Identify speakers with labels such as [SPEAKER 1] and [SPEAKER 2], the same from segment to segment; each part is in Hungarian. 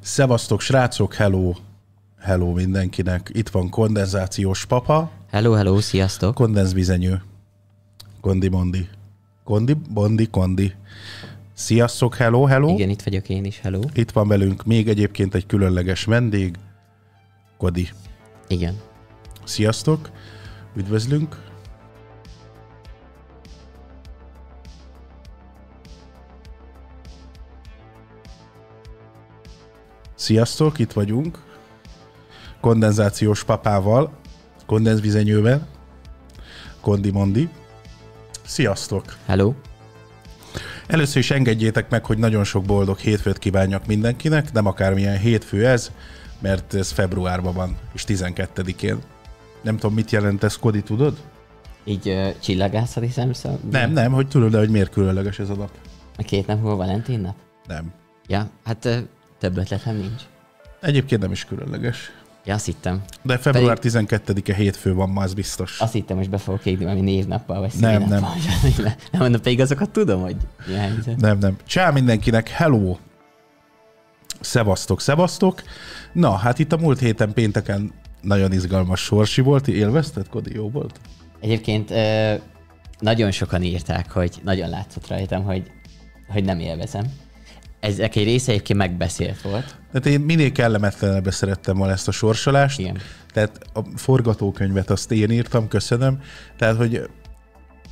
[SPEAKER 1] Szevasztok, srácok, hello, hello mindenkinek. Itt van kondenzációs papa,
[SPEAKER 2] Hello, hello, sziasztok!
[SPEAKER 1] kondenzvizenyő. Gondi Mondi. Gondi, Bondi, Kondi. Sziasztok, hello, hello.
[SPEAKER 2] Igen, itt vagyok én is, hello.
[SPEAKER 1] Itt van velünk még egyébként egy különleges vendég, Kodi.
[SPEAKER 2] Igen.
[SPEAKER 1] Sziasztok, üdvözlünk. Sziasztok, itt vagyunk. Kondenzációs papával, kondenzvizenyővel, Kondi Mondi. Sziasztok!
[SPEAKER 2] Hello.
[SPEAKER 1] Először is engedjétek meg, hogy nagyon sok boldog hétfőt kívánjak mindenkinek, nem akármilyen hétfő ez, mert ez februárban van, és 12-én. Nem tudom, mit jelent ez, Kodi, tudod?
[SPEAKER 2] Így uh, csillagászati szemszög?
[SPEAKER 1] Nem, nem, hogy tudod, de hogy miért különleges ez a nap?
[SPEAKER 2] A két nap múlva Valentin nap?
[SPEAKER 1] Nem.
[SPEAKER 2] Ja, hát több ötletem nincs.
[SPEAKER 1] Egyébként nem is különleges.
[SPEAKER 2] Ja, azt hittem.
[SPEAKER 1] De február 12-e hétfő van ma, az biztos.
[SPEAKER 2] Azt hittem, hogy be fogok égni valami névnappal, vagy
[SPEAKER 1] Nem.
[SPEAKER 2] Nem, nem mondom, pedig azokat tudom, hogy.
[SPEAKER 1] Nem, nem. Csá mindenkinek, hello! Szevasztok, szevasztok! Na, hát itt a múlt héten pénteken nagyon izgalmas sorsi volt. Élvezted, Kodi? Jó volt?
[SPEAKER 2] Egyébként nagyon sokan írták, hogy nagyon látszott rajtam, hogy, hogy nem élvezem. Ezek egy része egyébként megbeszélt volt.
[SPEAKER 1] Tehát én minél kellemetlenebbre szerettem volna ezt a sorsolást.
[SPEAKER 2] Igen.
[SPEAKER 1] Tehát a forgatókönyvet azt én írtam, köszönöm. Tehát, hogy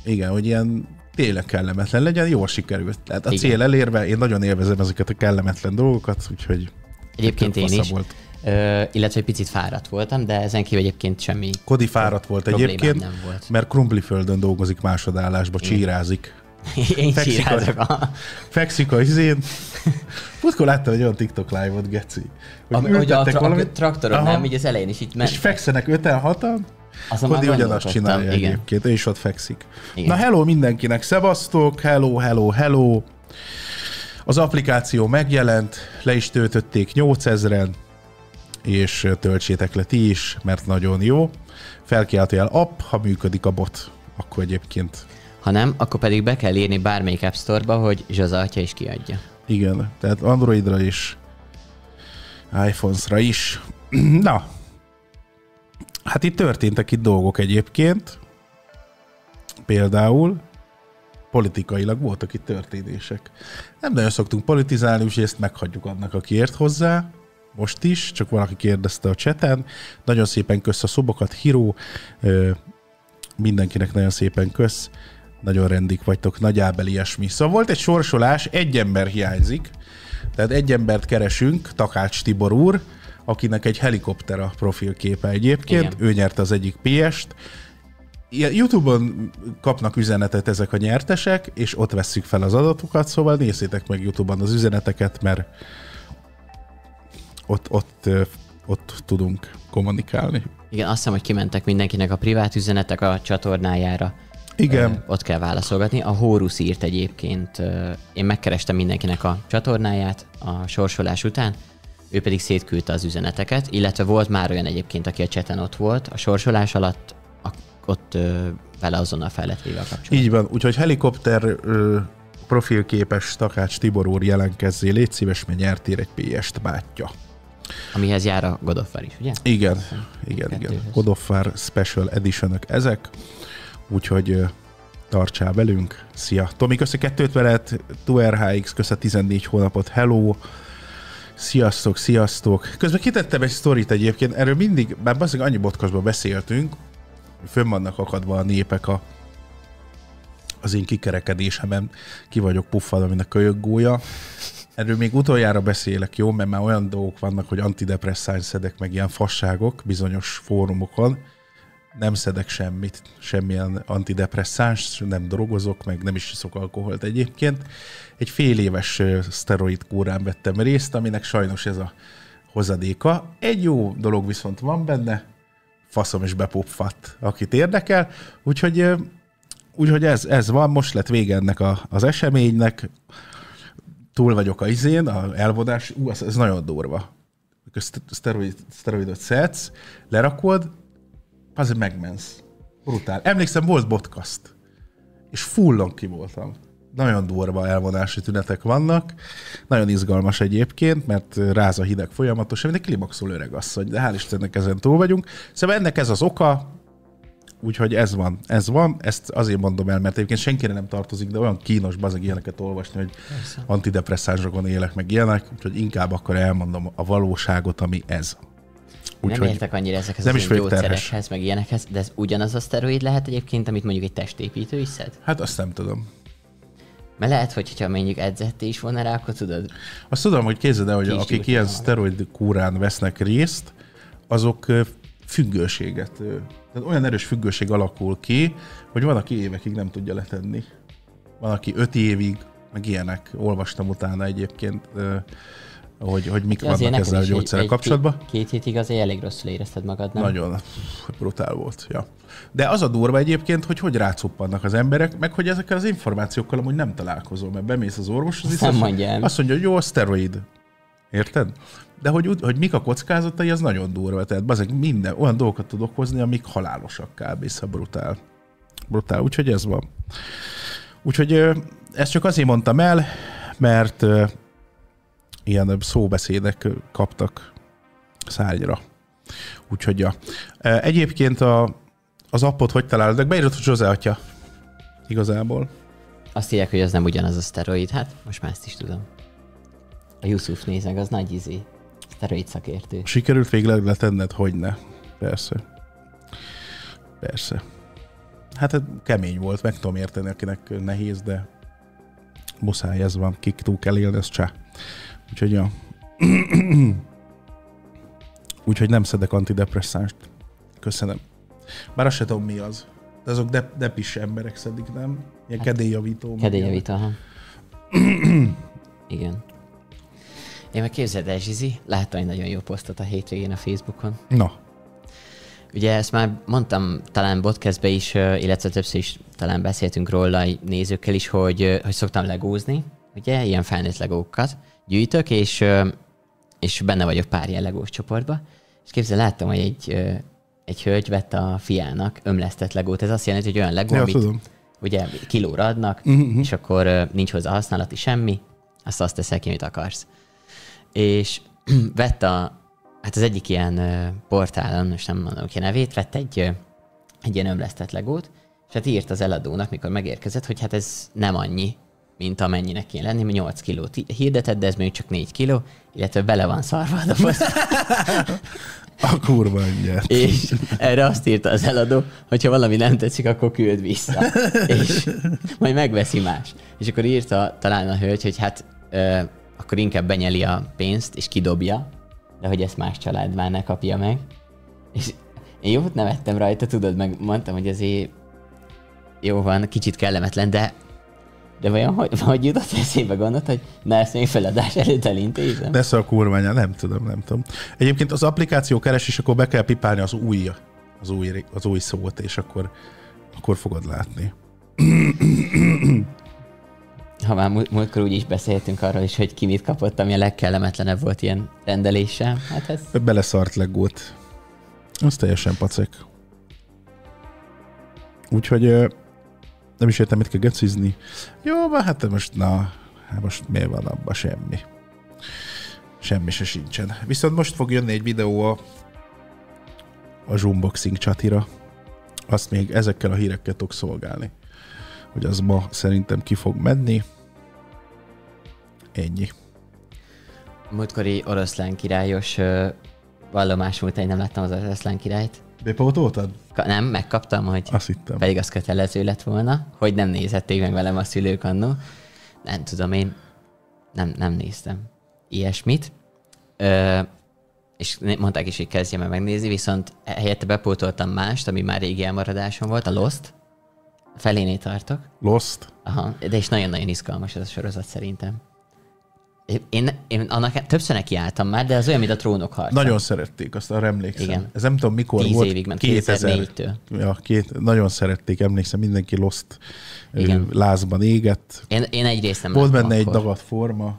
[SPEAKER 1] igen, hogy ilyen tényleg kellemetlen legyen, jól sikerült. Tehát a
[SPEAKER 2] Igen.
[SPEAKER 1] cél elérve, én nagyon élvezem ezeket a kellemetlen dolgokat, úgyhogy
[SPEAKER 2] Egyébként én is.
[SPEAKER 1] Volt.
[SPEAKER 2] Ö, illetve egy picit fáradt voltam, de ezen kívül egyébként semmi
[SPEAKER 1] Kodi fáradt volt egyébként,
[SPEAKER 2] nem volt.
[SPEAKER 1] mert krumpliföldön dolgozik másodállásba, csírázik.
[SPEAKER 2] Én
[SPEAKER 1] Fekszik.
[SPEAKER 2] A,
[SPEAKER 1] Fekszik a izén. Múltkor láttam egy olyan TikTok live-ot, Geci.
[SPEAKER 2] a, hogy a, tra-
[SPEAKER 1] valamit,
[SPEAKER 2] a traktoron,
[SPEAKER 1] Aha.
[SPEAKER 2] nem? Így az elején is itt ment.
[SPEAKER 1] és fekszenek öten, hatan,
[SPEAKER 2] Azon már
[SPEAKER 1] Kodi ugyanazt csinálja
[SPEAKER 2] Igen.
[SPEAKER 1] egyébként, ő is ott fekszik.
[SPEAKER 2] Igen.
[SPEAKER 1] Na hello mindenkinek, szevasztok, hello, hello, hello. Az applikáció megjelent, le is töltötték 8000-en, és töltsétek le ti is, mert nagyon jó. Felkiáltójel app, ha működik a bot, akkor egyébként
[SPEAKER 2] Ha nem, akkor pedig be kell írni bármelyik App Store-ba, hogy Zsaza atya is kiadja.
[SPEAKER 1] igen, tehát Androidra is, iPhones-ra is. Na, hát itt történtek itt dolgok egyébként, például politikailag voltak itt történések. Nem nagyon szoktunk politizálni, úgyhogy ezt meghagyjuk annak, aki ért hozzá. Most is, csak valaki kérdezte a cseten. Nagyon szépen kösz a szobokat, Hiro. Mindenkinek nagyon szépen kösz. Nagyon rendik vagytok, nagyjából ilyesmi. Szóval volt egy sorsolás, egy ember hiányzik. Tehát egy embert keresünk, Takács Tibor úr, akinek egy helikopter a profilképe egyébként.
[SPEAKER 2] Igen.
[SPEAKER 1] Ő nyerte az egyik PS-t. YouTube-on kapnak üzenetet ezek a nyertesek, és ott vesszük fel az adatokat, szóval nézzétek meg YouTube-on az üzeneteket, mert ott, ott, ott tudunk kommunikálni.
[SPEAKER 2] Igen, azt hiszem, hogy kimentek mindenkinek a privát üzenetek a csatornájára.
[SPEAKER 1] Igen,
[SPEAKER 2] ott kell válaszolgatni. A Horus írt egyébként, én megkerestem mindenkinek a csatornáját a sorsolás után, ő pedig szétküldte az üzeneteket, illetve volt már olyan egyébként, aki a cseten ott volt a sorsolás alatt, ott vele azonnal fel lett véve a kapcsolat.
[SPEAKER 1] így van. Úgyhogy helikopter profilképes Takács Tibor úr jelenkezzé, légy szíves, mert nyertél egy PS-t, bátya.
[SPEAKER 2] Amihez jár a God of War is, ugye?
[SPEAKER 1] Igen, igen, igen. God of War Special edition ezek, úgyhogy tartsál velünk. Szia! Tomi, köszi kettőt veled, 2RHX, köszi 14 hónapot, hello! Sziasztok, sziasztok! Közben kitettem egy sztorit egyébként, erről mindig, már baszik annyi podcastban beszéltünk, fönn vannak akadva a népek a, az én kikerekedésemen, ki vagyok puffadva, mint a kölyök gólya. Erről még utoljára beszélek, jó? Mert már olyan dolgok vannak, hogy antidepresszáns szedek, meg ilyen fasságok bizonyos fórumokon. Nem szedek semmit, semmilyen antidepresszáns, nem drogozok, meg nem is iszok alkoholt egyébként. Egy fél éves szteroid kúrán vettem részt, aminek sajnos ez a hozadéka. Egy jó dolog viszont van benne, faszom is bepopfatt, akit érdekel. Úgyhogy, úgyhogy ez, ez van, most lett vége ennek a, az eseménynek túl vagyok a izén, a elvodás, ú, ez, ez nagyon durva. Szteroid, szteroidot szedsz, lerakod, azért megmensz. Brutál. Emlékszem, volt podcast, és fullon ki voltam. nagyon durva elvonási tünetek vannak. Nagyon izgalmas egyébként, mert ráz a hideg folyamatosan, egy klimaxol öreg asszony, de hál' Istennek ezen túl vagyunk. Szóval ennek ez az oka, Úgyhogy ez van, ez van, ezt azért mondom el, mert egyébként senkire nem tartozik, de olyan kínos bazeg ilyeneket olvasni, hogy Persze. antidepresszánsokon élek, meg ilyenek, úgyhogy inkább akkor elmondom a valóságot, ami ez.
[SPEAKER 2] Úgy, nem értek annyira ezekhez nem az is gyógyszerekhez, meg ilyenekhez, de ez ugyanaz a szteroid lehet egyébként, amit mondjuk egy testépítő is szed?
[SPEAKER 1] Hát azt nem tudom.
[SPEAKER 2] Mert lehet, hogy ha mondjuk edzett is volna rá, akkor tudod.
[SPEAKER 1] Azt tudom, hogy képzeld el, hogy akik ilyen szteroid kúrán vesznek részt, azok függőséget, tehát olyan erős függőség alakul ki, hogy van, aki évekig nem tudja letenni. Van, aki öt évig, meg ilyenek. Olvastam utána egyébként, hogy, hogy mik ja, vannak ezzel a gyógyszerrel kapcsolatban.
[SPEAKER 2] Két, két hétig azért elég rosszul érezted magad, nem?
[SPEAKER 1] Nagyon brutál volt, ja. De az a durva egyébként, hogy hogy rácuppannak az emberek, meg hogy ezekkel az információkkal amúgy nem találkozol, mert bemész az orvoshoz,
[SPEAKER 2] azt, nem mondja
[SPEAKER 1] azt mondja, hogy jó, a szteroid. Érted? De hogy, hogy mik a kockázatai, az nagyon durva. Tehát bazeg minden olyan dolgokat tud okozni, amik halálosak kb. Szóval brutál. Brutál, úgyhogy ez van. Úgyhogy ezt csak azért mondtam el, mert ilyen szóbeszédek kaptak szárnyra. Úgyhogy ja. Egyébként a, az appot hogy találod? Beírod, hogy José atya. Igazából.
[SPEAKER 2] Azt írják, hogy az nem ugyanaz a szteroid. Hát most már ezt is tudom. A Yusuf néz meg, az nagy izé. Szteroid szakértő.
[SPEAKER 1] Sikerült végleg letenned, hogy ne. Persze. Persze. Hát kemény volt, meg tudom érteni, akinek nehéz, de muszáj ez van, kik túl kell élni, ez csá. Úgyhogy ja. Úgyhogy nem szedek antidepresszánst. Köszönöm. Bár azt se tudom, mi az. De azok de, depis emberek szedik, nem? Ilyen hát, kedélyjavító.
[SPEAKER 2] Kedélyjavító, aha. Igen. Én meg képzeld el, Zsizi, láttam egy nagyon jó posztot a hétvégén a Facebookon.
[SPEAKER 1] Na.
[SPEAKER 2] Ugye ezt már mondtam talán podcastbe is, illetve többször is talán beszéltünk róla nézőkkel is, hogy, hogy szoktam legózni, ugye, ilyen felnőtt legókat gyűjtök, és, és benne vagyok pár ilyen legós csoportba, és képzeld, láttam, hogy egy, egy hölgy vett a fiának ömlesztett legót. Ez azt jelenti, hogy olyan legó, ja, amit tudom. ugye kilóra adnak, uh-huh. és akkor nincs hozzá használati semmi, azt azt teszel ki, amit akarsz és vett a, hát az egyik ilyen portálon, most nem mondom ki a nevét, vett egy, egy ilyen ömlesztett legót, és hát írt az eladónak, mikor megérkezett, hogy hát ez nem annyi, mint amennyinek kéne lenni, 8 kilót hirdetett, de ez még csak 4 kiló, illetve bele van szarva a doboz.
[SPEAKER 1] A kurva nyert.
[SPEAKER 2] És erre azt írta az eladó, hogy ha valami nem tetszik, akkor küld vissza. és majd megveszi más. És akkor írta talán a hölgy, hogy hát akkor inkább benyeli a pénzt, és kidobja, de hogy ezt más család már ne kapja meg. És én jót nevettem rajta, tudod, meg mondtam, hogy azért jó van, kicsit kellemetlen, de de vajon hogy, hogy jutott eszébe gondolt, hogy ne ezt még feladás előtt elintézem?
[SPEAKER 1] De a kurványa, nem tudom, nem tudom. Egyébként az applikáció keresés, akkor be kell pipálni az új, az új, az új szót, és akkor, akkor fogod látni
[SPEAKER 2] ha már múltkor úgy is beszéltünk arról is, hogy ki mit kapott, ami a legkellemetlenebb volt ilyen rendelése. Hát ez...
[SPEAKER 1] Beleszart legót. Az teljesen pacek. Úgyhogy nem is értem, mit kell gecizni. Jó, hát most na, hát most miért van abban semmi. Semmi se sincsen. Viszont most fog jönni egy videó a, a Zoomboxing csatira. Azt még ezekkel a hírekkel tudok szolgálni hogy az ma szerintem ki fog menni. Ennyi.
[SPEAKER 2] Múltkori oroszlán királyos vallomás volt, én nem láttam az oroszlán királyt.
[SPEAKER 1] Bepótoltad?
[SPEAKER 2] Nem, megkaptam, hogy
[SPEAKER 1] Azt hittem.
[SPEAKER 2] pedig az kötelező lett volna, hogy nem nézhették meg velem a szülők annó. Nem tudom, én nem, nem néztem ilyesmit. Ö, és mondták is, hogy kezdjem el megnézni, viszont helyette bepótoltam mást, ami már régi elmaradásom volt, a Lost. Feléné tartok.
[SPEAKER 1] Lost?
[SPEAKER 2] Aha, de és nagyon-nagyon izgalmas ez a sorozat szerintem. Én, én annak többször nekiálltam már, de az olyan, mint a trónok harca.
[SPEAKER 1] Nagyon szerették, azt arra emlékszem. Igen. Ez nem tudom mikor
[SPEAKER 2] Tíz
[SPEAKER 1] volt.
[SPEAKER 2] évig ment, 2004-től.
[SPEAKER 1] Ja, két, nagyon szerették, emlékszem, mindenki Lost Igen. lázban égett.
[SPEAKER 2] Én, én egyrészt nem
[SPEAKER 1] Volt benne akkor. egy dagadt forma.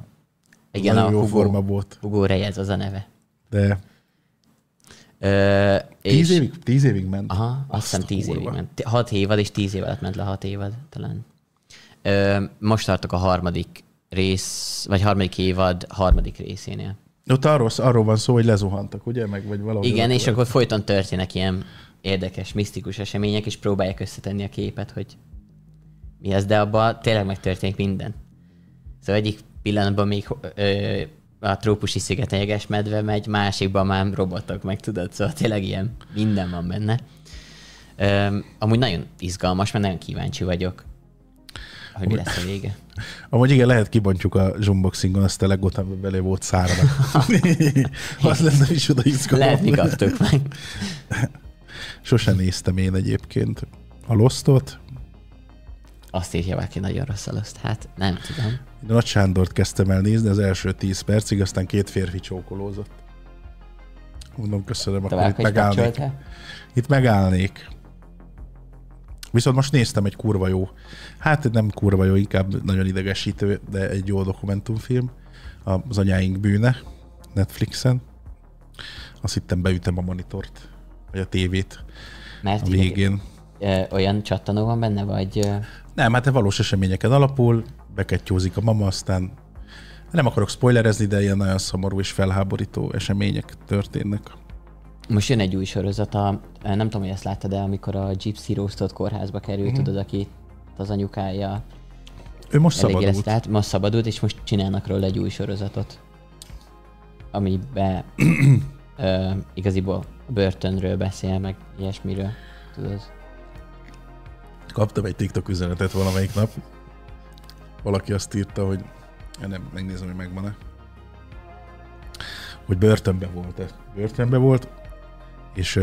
[SPEAKER 2] Igen, nagyon a jó Hugo, forma volt. Hugo Reyes az a neve.
[SPEAKER 1] De
[SPEAKER 2] Ö,
[SPEAKER 1] tíz, és, évig, tíz évig ment?
[SPEAKER 2] Aha, azt hiszem tíz évig ment. Hat évad és tíz év alatt ment le hat évad talán. Ö, most tartok a harmadik rész, vagy harmadik évad harmadik részénél.
[SPEAKER 1] Ott arról, arról van szó, hogy lezuhantak, ugye? Meg, vagy valahogy
[SPEAKER 2] Igen, és
[SPEAKER 1] akkor
[SPEAKER 2] folyton történnek ilyen érdekes, misztikus események, és próbálják összetenni a képet, hogy mi az, de abban tényleg megtörténik minden. Szóval egyik pillanatban még ö, a trópusi szigeten jeges medve megy, másikban már robotok, meg tudod, szóval tényleg ilyen minden van benne. Ö, amúgy nagyon izgalmas, mert nagyon kíváncsi vagyok, hogy mi lesz a vége.
[SPEAKER 1] Amúgy igen, lehet kibontjuk a zsumboxingon azt a amiben belé volt szárva. az lenne is oda izgalom.
[SPEAKER 2] Lehet, mi kaptuk meg.
[SPEAKER 1] Sosem néztem én egyébként a Lostot.
[SPEAKER 2] Azt írja valaki nagyon rossz a Lost. Hát nem tudom.
[SPEAKER 1] Én Nagy Sándort kezdtem el nézni az első 10 percig, aztán két férfi csókolózott. Mondom, köszönöm, akkor
[SPEAKER 2] Tovább
[SPEAKER 1] itt
[SPEAKER 2] is
[SPEAKER 1] megállnék. Itt megállnék. Viszont most néztem egy kurva jó, hát nem kurva jó, inkább nagyon idegesítő, de egy jó dokumentumfilm, az anyáink bűne, Netflixen. Azt hittem beütem a monitort, vagy a tévét
[SPEAKER 2] Mert
[SPEAKER 1] a végén.
[SPEAKER 2] ö, olyan csattanó van benne, vagy
[SPEAKER 1] Nem, hát valós eseményeken alapul, bekettyózik a mama, aztán nem akarok spoilerezni, de ilyen nagyon szomorú és felháborító események történnek.
[SPEAKER 2] Most jön egy új sorozat, a, nem tudom, hogy ezt láttad, de amikor a Gypsy Roastot kórházba került,
[SPEAKER 1] Mhm.
[SPEAKER 2] uh-huh. tudod, aki az anyukája
[SPEAKER 1] Ő most szabadult.
[SPEAKER 2] érezte át, most szabadult, és most csinálnak róla egy új sorozatot, amiben ö, igaziból börtönről beszél, meg ilyesmiről, tudod.
[SPEAKER 1] Kaptam egy TikTok üzenetet valamelyik nap. Valaki azt írta, hogy ja, nem, megnézem, hogy megvan-e. Hogy börtönbe volt-e. Börtönbe volt, és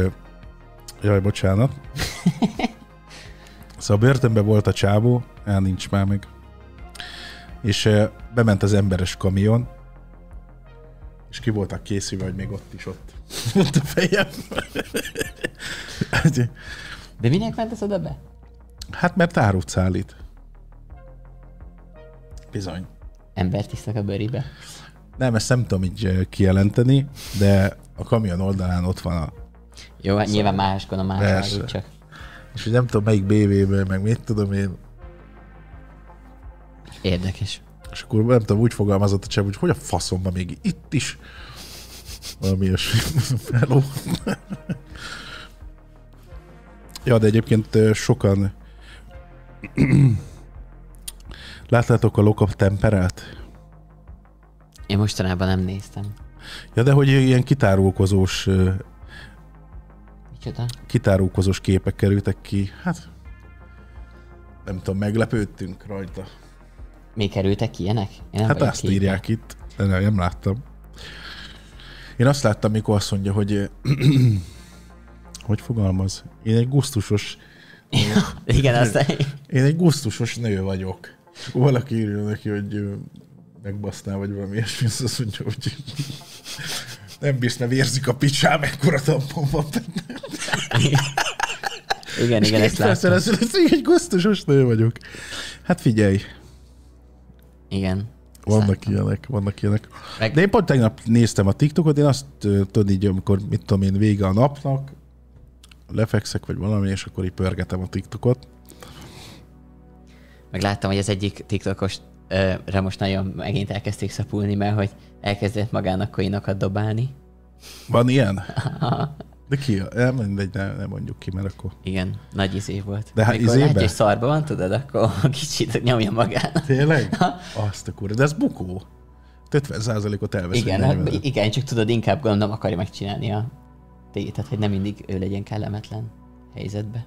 [SPEAKER 1] jaj, bocsánat. Szóval börtönbe volt a csávó, el nincs már meg. És bement az emberes kamion, és ki voltak készülve, hogy még ott is ott. ott a fejem.
[SPEAKER 2] De minek ment ez oda be?
[SPEAKER 1] Hát mert árut szállít. Bizony.
[SPEAKER 2] Embert isznak a bőribe.
[SPEAKER 1] Nem, ezt nem tudom így kijelenteni, de a kamion oldalán ott van a...
[SPEAKER 2] Jó, hát nyilván máskon a más
[SPEAKER 1] Persze.
[SPEAKER 2] vágjuk csak.
[SPEAKER 1] És hogy nem tudom melyik BV-ből, meg mit tudom én.
[SPEAKER 2] Érdekes.
[SPEAKER 1] És akkor nem tudom, úgy fogalmazott a csepp, hogy hogy a faszomban még itt is. Valami ilyesmi. Hello. ja, de egyébként sokan Láttátok a Lokap temperát?
[SPEAKER 2] Én mostanában nem néztem.
[SPEAKER 1] Ja, de hogy ilyen kitárulkozós, ö,
[SPEAKER 2] Micsoda?
[SPEAKER 1] kitárulkozós képek kerültek ki. Hát nem tudom, meglepődtünk rajta.
[SPEAKER 2] Még kerültek ki ilyenek? Én nem
[SPEAKER 1] Hát azt
[SPEAKER 2] képben.
[SPEAKER 1] írják itt, de nem, nem láttam. Én azt láttam, mikor azt mondja, hogy hogy fogalmaz? Én egy gusztusos,
[SPEAKER 2] Igen, aztán...
[SPEAKER 1] én egy gusztusos nő vagyok. Valaki írja neki, hogy ö, megbaszná, vagy valami ilyesmi, azt azt mondja, hogy nem bírsz, vérzik a picsám, ekkora tampon van benne.
[SPEAKER 2] Igen, igen, ezt láttam.
[SPEAKER 1] Lesz, hogy egy gusztusos nő vagyok. Hát figyelj,
[SPEAKER 2] Igen.
[SPEAKER 1] vannak
[SPEAKER 2] Láttam.
[SPEAKER 1] ilyenek, vannak ilyenek.
[SPEAKER 2] Meg-
[SPEAKER 1] De én pont tegnap néztem a TikTokot, én azt tudod így, amikor mit tudom én, vége a napnak, lefekszek, vagy valami, és akkor így pörgetem a TikTokot.
[SPEAKER 2] Meg láttam, hogy az egyik TikTokos re most nagyon megint elkezdték szapulni, mert hogy elkezdett magának coinokat dobálni.
[SPEAKER 1] Van ilyen? De ki? Nem, mindegy, ne, ne mondjuk ki, mert akkor...
[SPEAKER 2] Igen, nagy izé volt.
[SPEAKER 1] De hát izébe?
[SPEAKER 2] látja, hogy szarba van, tudod, akkor kicsit nyomja magának.
[SPEAKER 1] Tényleg? Azt a kurva. De ez bukó. 50%-ot elvesz.
[SPEAKER 2] Igen,
[SPEAKER 1] egy
[SPEAKER 2] hát, igen, csak tudod, inkább gondolom akarja megcsinálni a tétet, hogy nem mindig ő legyen kellemetlen helyzetbe.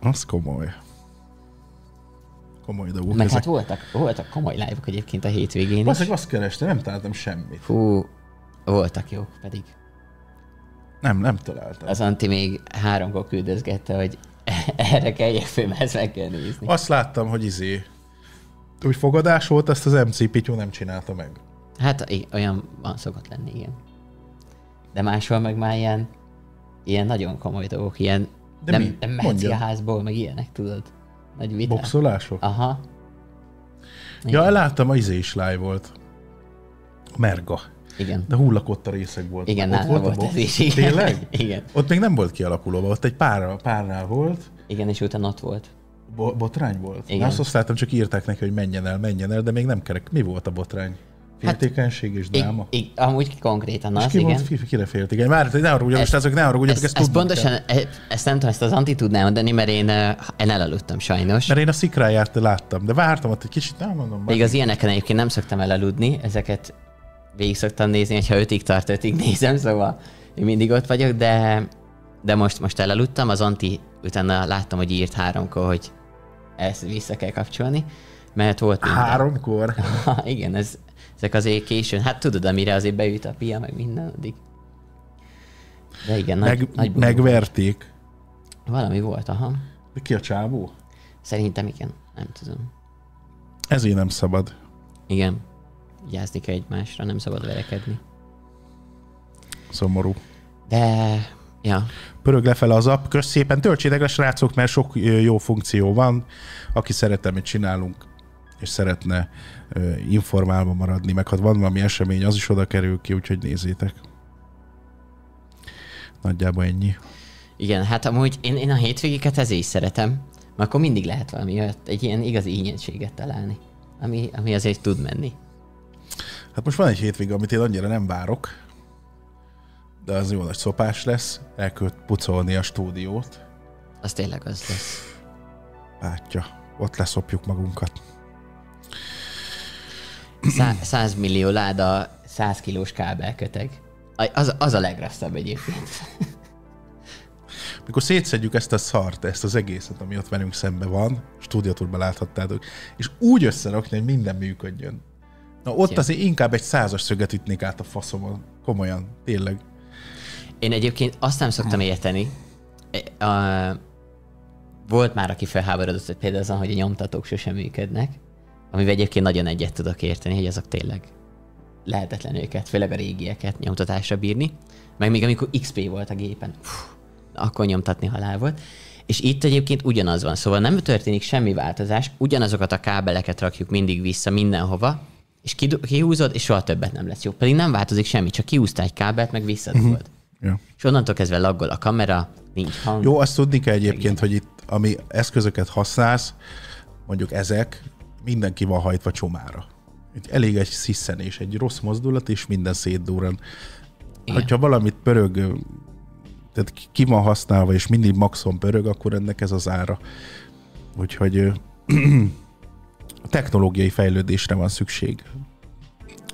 [SPEAKER 1] Az komoly. Komoly dolgok
[SPEAKER 2] Meg
[SPEAKER 1] ezek.
[SPEAKER 2] hát voltak, voltak komoly live egyébként a hétvégén is.
[SPEAKER 1] Basszeg, azt kerestem, nem találtam semmit.
[SPEAKER 2] Fú, voltak jók pedig.
[SPEAKER 1] Nem, nem találtam.
[SPEAKER 2] Az Anti még háromkor küldözgette, hogy erre kelljek föl, mert ezt meg kell nézni.
[SPEAKER 1] Azt láttam, hogy izé, úgy fogadás volt, ezt az MC Pityu nem csinálta meg.
[SPEAKER 2] Hát olyan van szokott lenni, igen. De máshol meg már ilyen, ilyen nagyon komoly dolgok, ilyen
[SPEAKER 1] De
[SPEAKER 2] nem,
[SPEAKER 1] mi?
[SPEAKER 2] nem mehetsz a házból, meg ilyenek, tudod? Nagy viták.
[SPEAKER 1] Boxolások?
[SPEAKER 2] Aha.
[SPEAKER 1] Ja, láttam, a izé is live volt. Merga.
[SPEAKER 2] Igen.
[SPEAKER 1] De hullakott a részek volt.
[SPEAKER 2] Igen,
[SPEAKER 1] Ott a
[SPEAKER 2] volt
[SPEAKER 1] box?
[SPEAKER 2] ez is. Igen.
[SPEAKER 1] Tényleg?
[SPEAKER 2] Igen.
[SPEAKER 1] Ott még nem volt kialakulóban, ott egy párnál, párnál volt,
[SPEAKER 2] Igen, és utána ott volt.
[SPEAKER 1] Bo- botrány volt?
[SPEAKER 2] Igen.
[SPEAKER 1] Igen. Azt, azt láttam, csak írták neki, hogy menjen el, menjen el, de még nem kerek. Mi volt a botrány? Féltékenység és dráma?
[SPEAKER 2] I- amúgy konkrétan
[SPEAKER 1] és
[SPEAKER 2] az,
[SPEAKER 1] ki
[SPEAKER 2] igen.
[SPEAKER 1] volt, ki, kire féltékeny? Már, ne most
[SPEAKER 2] Ezt-
[SPEAKER 1] ezek ne haragudjatok,
[SPEAKER 2] Ezt,
[SPEAKER 1] ezt,
[SPEAKER 2] ezt pontosan,
[SPEAKER 1] kell.
[SPEAKER 2] ezt nem tudom, ezt az anti tudnám mondani, mert én, én elaludtam sajnos.
[SPEAKER 1] Mert én a szikráját láttam, de vártam ott egy kicsit, nem mondom.
[SPEAKER 2] Még az ilyeneken egyébként nem szoktam elaludni, ezeket végig szoktam nézni, hogyha ötig tart, ötig nézem, szóval én mindig ott vagyok, de, de most, most elaludtam, az Anti utána láttam, hogy írt háromkor, hogy ezt vissza kell kapcsolni, mert volt minden.
[SPEAKER 1] Háromkor.
[SPEAKER 2] Igen, ez, ezek azért későn, hát tudod, amire azért beüt a pia, meg minden addig. De igen, nagy,
[SPEAKER 1] Meg,
[SPEAKER 2] nagy buli
[SPEAKER 1] megverték.
[SPEAKER 2] Valami volt, aha.
[SPEAKER 1] De Ki a csávó?
[SPEAKER 2] Szerintem igen, nem tudom.
[SPEAKER 1] Ezért nem szabad.
[SPEAKER 2] Igen, vigyázni kell egymásra, nem szabad verekedni.
[SPEAKER 1] Szomorú.
[SPEAKER 2] De, ja,
[SPEAKER 1] Pörög lefele az app, kösz szépen, töltsétek le srácok, mert sok jó funkció van. Aki szeret, amit csinálunk, és szeretne informálva maradni, meg ha van valami esemény, az is oda kerül ki, úgyhogy nézzétek. Nagyjából ennyi.
[SPEAKER 2] igen, hát amúgy én, én a hétvégéket ezért is szeretem, mert akkor mindig lehet valami olyat, egy ilyen igazi ínyentséget találni, ami, ami azért tud menni.
[SPEAKER 1] Hát most van egy hétvége, amit én annyira nem várok, de az jó nagy szopás lesz. El kell pucolni a stúdiót.
[SPEAKER 2] Az tényleg az lesz.
[SPEAKER 1] Bátya, ott leszopjuk magunkat.
[SPEAKER 2] Szá, 100 millió láda, 100 kilós kábelköteg. Az, az a legrosszabb egyébként.
[SPEAKER 1] Mikor szétszedjük ezt a szart, ezt az egészet, ami ott velünk szembe van, stúdiótúrban láthattátok, és úgy összerakni, hogy minden működjön. Na ott
[SPEAKER 2] Ja.
[SPEAKER 1] azért inkább egy százas szöget ütnék át a faszomon. Komolyan, tényleg.
[SPEAKER 2] Én egyébként azt nem szoktam érteni. A, volt már, aki felháborodott, hogy például azon, hogy a nyomtatók sosem működnek, amivel egyébként nagyon egyet tudok érteni, hogy azok tényleg lehetetlen őket, főleg a régieket nyomtatásra bírni. Meg még amikor XP volt a gépen, fú, akkor nyomtatni halál volt. És itt egyébként ugyanaz van, szóval nem történik semmi változás, ugyanazokat a kábeleket rakjuk mindig vissza mindenhova, és kihúzod, és soha többet nem lesz jó. Pedig nem változik semmi, csak kihúztál egy kábelt, meg visszadugod.
[SPEAKER 1] Ja.
[SPEAKER 2] És onnantól kezdve laggol a kamera, nincs hang.
[SPEAKER 1] Jó, azt tudni kell egyébként, hogy itt, ami eszközöket használsz, mondjuk ezek, mindenki van hajtva csomára. Itt elég egy sziszenés, egy rossz mozdulat, és minden szétdúran.
[SPEAKER 2] Igen.
[SPEAKER 1] Hogyha valamit pörög, tehát ki van használva, és mindig maxon pörög, akkor ennek ez az ára. Úgyhogy a technológiai fejlődésre van szükség.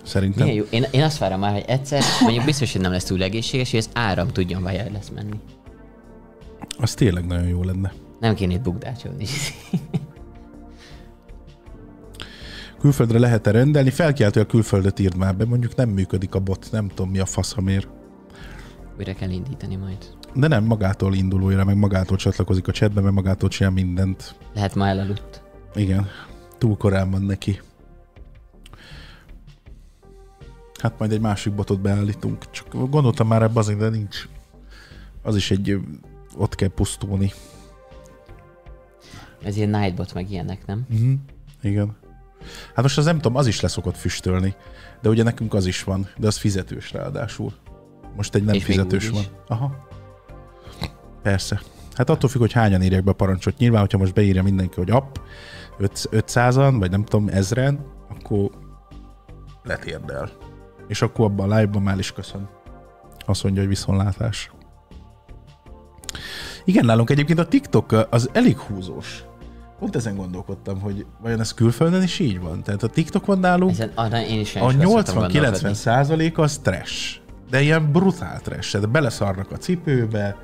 [SPEAKER 1] Szerintem.
[SPEAKER 2] Milyen jó. Én, én azt várom már, hogy egyszer, mondjuk biztos, hogy nem lesz túl egészséges, hogy az áram tudjon wireless menni.
[SPEAKER 1] Az tényleg nagyon jó lenne.
[SPEAKER 2] Nem kéne itt bukdácsolni.
[SPEAKER 1] Külföldre lehet-e rendelni? Felkiáltó a külföldet írd már be, mondjuk nem működik a bot, nem tudom mi a faszamért.
[SPEAKER 2] Újra kell indítani majd.
[SPEAKER 1] De nem, magától indul újra, meg magától csatlakozik a chatbe, meg magától csinál mindent.
[SPEAKER 2] Lehet ma elaludt.
[SPEAKER 1] Igen, túl korán van neki. Hát majd egy másik botot beállítunk. Csak gondoltam már ebbe azért, de nincs. Az is egy, ott kell pusztulni.
[SPEAKER 2] Ez ilyen Nightbot meg ilyenek, nem?
[SPEAKER 1] Uh-huh. Igen. Hát most az nem tudom, az is leszokott füstölni. De ugye nekünk az is van, de az fizetős ráadásul. Most egy nem
[SPEAKER 2] És
[SPEAKER 1] fizetős van. Aha. Persze. Hát attól függ, hogy hányan írják be a parancsot. Nyilván, hogyha most beírja mindenki, hogy app, 500-an, vagy nem tudom, ezren, akkor letérdel. És akkor abban a live-ban már is köszön. Azt mondja, hogy viszontlátás. Igen, nálunk egyébként a TikTok az elég húzós. Pont ezen gondolkodtam, hogy vajon ez külföldön is így van? Tehát a TikTok van nálunk,
[SPEAKER 2] Ezen, arra én is
[SPEAKER 1] a
[SPEAKER 2] olyan sokat szoktam
[SPEAKER 1] 80-90
[SPEAKER 2] gondolkodni.
[SPEAKER 1] százalék az trash. De ilyen brutál trash. Tehát beleszarnak a cipőbe,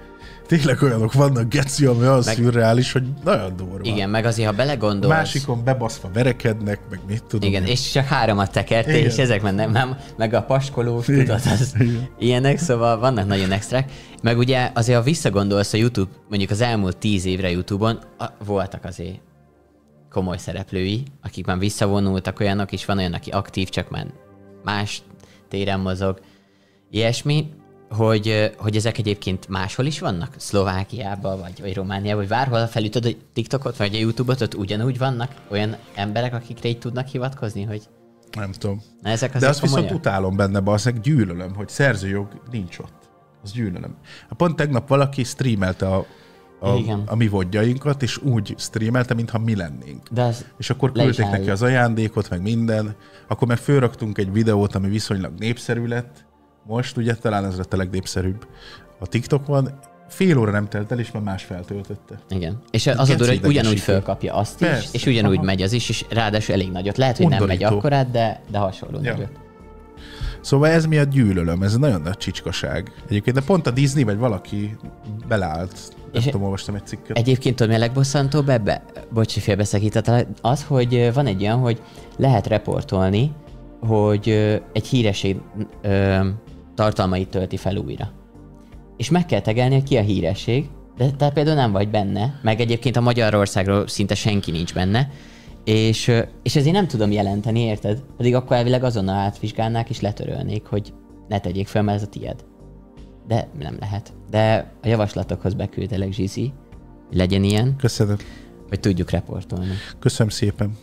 [SPEAKER 1] tényleg olyanok vannak, geci, ami az
[SPEAKER 2] Meg-
[SPEAKER 1] szürreális, hogy nagyon durva.
[SPEAKER 2] Igen, meg azért, ha belegondolsz...
[SPEAKER 1] Másikon bebaszva verekednek, meg mit tudom.
[SPEAKER 2] Igen,
[SPEAKER 1] én.
[SPEAKER 2] és csak háromat tekerte,
[SPEAKER 1] Igen.
[SPEAKER 2] és ezek mennek, nem, meg a paskolós, tudod, az
[SPEAKER 1] Igen.
[SPEAKER 2] ilyenek, szóval vannak nagyon extrák. Meg ugye azért, ha visszagondolsz a YouTube, mondjuk az elmúlt tíz évre YouTube-on, a, voltak azért komoly szereplői, akik már visszavonultak, olyanok is van olyan, aki aktív, csak már más téren mozog, ilyesmi, hogy, hogy ezek egyébként máshol is vannak? Szlovákiában, vagy, vagy Romániában, vagy bárhol felütöd a TikTokot, vagy a YouTube-ot, ott ugyanúgy vannak olyan emberek, akikre így tudnak hivatkozni, hogy
[SPEAKER 1] Nem tudom.
[SPEAKER 2] na, ezek
[SPEAKER 1] De azt viszont
[SPEAKER 2] komolyak?
[SPEAKER 1] utálom benne, balszeg, gyűlölöm, hogy szerzőjog nincs ott. Az gyűlölöm. Hát Pont tegnap valaki streamelte a a,
[SPEAKER 2] Igen.
[SPEAKER 1] a mi vodjainkat, és úgy streamelte, mintha mi lennénk.
[SPEAKER 2] De
[SPEAKER 1] És akkor küldték neki az ajándékot, meg minden. Akkor meg fölraktunk egy videót, ami viszonylag népszerű lett. Most ugye talán ez lett a legnépszerűbb a TikTokon. Fél óra nem telt el, és már más feltöltötte.
[SPEAKER 2] igen. És az a durva, hogy ugyanúgy fölkapja azt is,
[SPEAKER 1] Persze,
[SPEAKER 2] és ugyanúgy
[SPEAKER 1] aha.
[SPEAKER 2] megy az is, és ráadásul elég nagyot. Lehet, hogy nem megy
[SPEAKER 1] Undorító.
[SPEAKER 2] akkorát, de, de hasonló
[SPEAKER 1] Ja.
[SPEAKER 2] nagyot.
[SPEAKER 1] Szóval ez miatt gyűlölöm, ez nagyon nagy csicskaság. Egyébként, de pont a Disney vagy valaki beleállt. Nem
[SPEAKER 2] És-
[SPEAKER 1] tudom, olvastam egy cikket.
[SPEAKER 2] Egyébként tudod, mi a legbosszantóbb ebbe? Bocsi, félbeszakítottal. Az, hogy van egy olyan, hogy lehet reportolni, hogy egy híresség ö, tartalmait tölti fel újra. És meg kell tegelni, hogy ki a híresség, de te például nem vagy benne, meg egyébként a Magyarországról szinte senki nincs benne, és, és ezért nem tudom jelenteni, érted? Pedig akkor elvileg azonnal átvizsgálnák és letörölnék, hogy ne tegyék fel, mert ez a tied. De nem lehet. De a javaslatokhoz beküldelek Zsizi, hogy legyen ilyen,
[SPEAKER 1] Köszönöm.
[SPEAKER 2] hogy tudjuk reportolni.
[SPEAKER 1] Köszönöm szépen.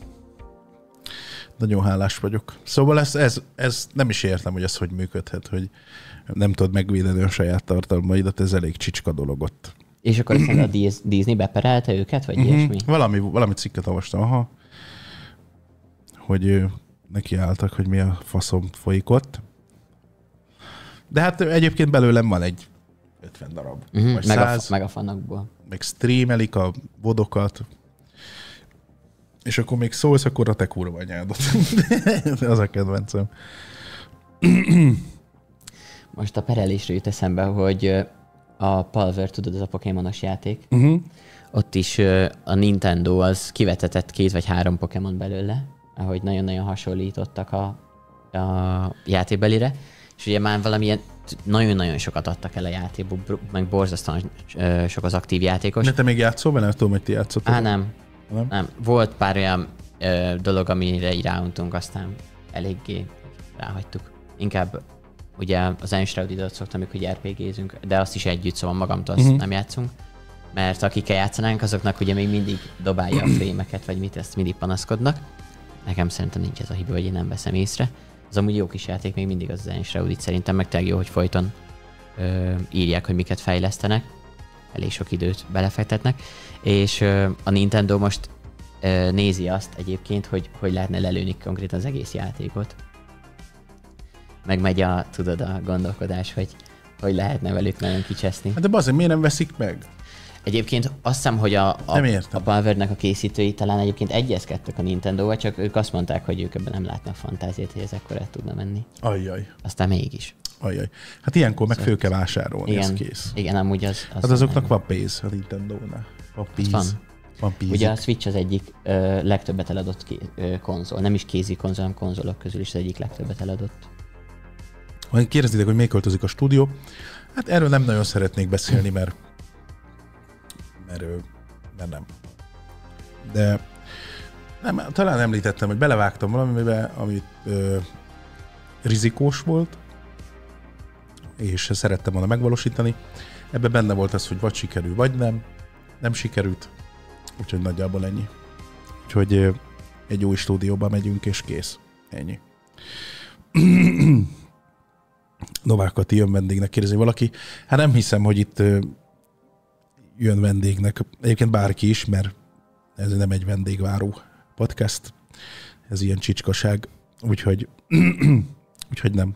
[SPEAKER 1] Nagyon hálás vagyok. Szóval ez, ez, ez nem is értem, hogy ez hogy működhet, hogy nem tudod megvédeni a saját tartalmaidat, ez elég csicska dolog ott.
[SPEAKER 2] És akkor aztán a Dis- Disney beperelte őket, vagy ilyesmi?
[SPEAKER 1] Mhm. Valami, valami cikket olvastam, aha, hogy ö, neki álltak, hogy mi a faszom folyik ott. De hát egyébként belőlem van egy 50 darab,
[SPEAKER 2] Uh-huh. Meg, a,
[SPEAKER 1] 100,
[SPEAKER 2] meg a fanokból.
[SPEAKER 1] meg streamelik a vodokat, és akkor még szólsz, akkor a te kurva anyádot. az a kedvencem.
[SPEAKER 2] Most a perelésről jut eszembe, hogy a Palver, tudod, az a Pokémonos játék,
[SPEAKER 1] Uh-huh.
[SPEAKER 2] ott is a Nintendo az kivetetett két vagy három Pokémon belőle, ahogy nagyon-nagyon hasonlítottak a, a játékbelire, és ugye már valamilyen nagyon-nagyon sokat adtak el a játékból, meg borzasztóan sok az aktív játékos.
[SPEAKER 1] De te még játszol vele? Tudom, hogy ti játszottad.
[SPEAKER 2] Á, nem.
[SPEAKER 1] Nem?
[SPEAKER 2] Nem. Volt pár olyan ö, dolog, amire ráuntunk, aztán eléggé ráhagytuk. Inkább ugye az Enshrouded-ot szoktam, amikor RPG-zünk, de azt is együtt, szóval magamtól azt uh-huh. nem játszunk. Mert akikkel játszanánk, azoknak ugye még mindig dobálja a frémeket, vagy mit, ezt mindig panaszkodnak. Nekem szerintem nincs ez a hiba, hogy én nem veszem észre. Az amúgy jó kis játék, még mindig az Enshrouded szerintem, meg tényleg jó, hogy folyton ö, írják, hogy miket fejlesztenek. Elég sok időt belefektetnek. És a Nintendo most nézi azt egyébként, hogy hogy lehetne lelőni konkrétan az egész játékot. Meg megy a, tudod, a gondolkodás, hogy hogy lehetne velük nagyon kicseszni.
[SPEAKER 1] Hát de azért miért nem veszik meg?
[SPEAKER 2] Egyébként azt hiszem, hogy a, a, a Powernek a készítői talán egyébként egyezkedtek a Nintendo-val, csak ők azt mondták, hogy ők ebben nem látnak fantáziát, hogy ez ekkor el tudna menni.
[SPEAKER 1] Ajjaj,
[SPEAKER 2] Aztán mégis.
[SPEAKER 1] Ajjaj. Hát ilyenkor meg föl kell vásárolni, ez
[SPEAKER 2] Igen,
[SPEAKER 1] kész.
[SPEAKER 2] igen amúgy az... az
[SPEAKER 1] Hát azoknak van pénz a Nintendo-nál. Van pénz.
[SPEAKER 2] van.
[SPEAKER 1] Van pénz.
[SPEAKER 2] Ugye a Switch az egyik ö, legtöbbet eladott ké, ö, konzol. Nem is kézi konzol, hanem konzolok közül is az egyik legtöbbet eladott.
[SPEAKER 1] Ha kérdezitek, hogy miért költözik a stúdió, hát erről nem nagyon szeretnék beszélni, mert, mert, mert nem. De nem, talán említettem, hogy belevágtam valamibe, amit ö, rizikós volt, és szerettem volna megvalósítani. Ebbe benne volt az, hogy vagy sikerül, vagy nem. Nem sikerült, úgyhogy nagyjából ennyi. Úgyhogy egy új stúdióba megyünk, és kész. Ennyi. Novák Kati jön vendégnek, kérdezi valaki. Hát nem hiszem, hogy itt jön vendégnek. Egyébként bárki is, mert ez nem egy vendégváró podcast. Ez ilyen csicskaság. Úgyhogy, úgyhogy nem.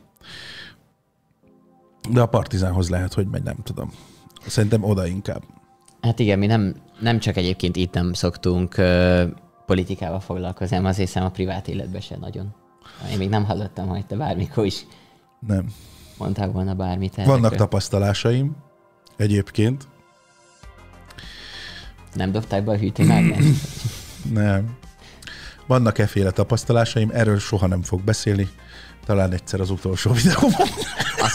[SPEAKER 1] De a Partizánhoz lehet, hogy megy, nem tudom. Szerintem oda inkább.
[SPEAKER 2] Hát igen, mi nem, nem csak egyébként itt nem szoktunk ö, politikával foglalkozni, hanem azért hiszem a privát életben se nagyon. Én még nem hallottam, hogy te bármikor is
[SPEAKER 1] Nem.
[SPEAKER 2] mondtál volna bármit.
[SPEAKER 1] Vannak
[SPEAKER 2] erről.
[SPEAKER 1] tapasztalásaim egyébként.
[SPEAKER 2] Nem dobták be a hűtőmágnes?
[SPEAKER 1] Nem. Vannak efféle tapasztalásaim, erről soha nem fog beszélni. Talán egyszer az utolsó videóban.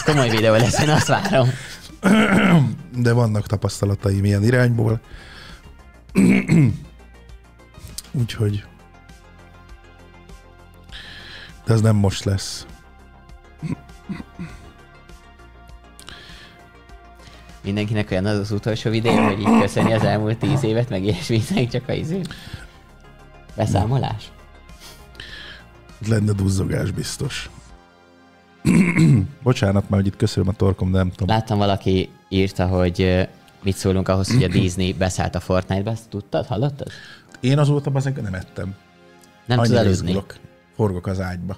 [SPEAKER 2] Komoly videó lesz, én azt várom.
[SPEAKER 1] De vannak tapasztalataim ilyen irányból. Úgyhogy... De ez nem most lesz.
[SPEAKER 2] Mindenkinek olyan az az utolsó videó, hogy így köszöni az elmúlt tíz évet, meg ilyesmi, csak a izé. Beszámolás?
[SPEAKER 1] Lenne duzzogás biztos. Bocsánat, már hogy itt köszönöm a torkom, de nem tudom.
[SPEAKER 2] Láttam valaki írta, hogy mit szólunk ahhoz, hogy a Disney beszállt a Fortnite-be, ezt tudtad, hallottad?
[SPEAKER 1] Én azóta azért nem ettem.
[SPEAKER 2] Nem tud
[SPEAKER 1] Annyira
[SPEAKER 2] aludni.
[SPEAKER 1] izgulok. Forgok az ágyba.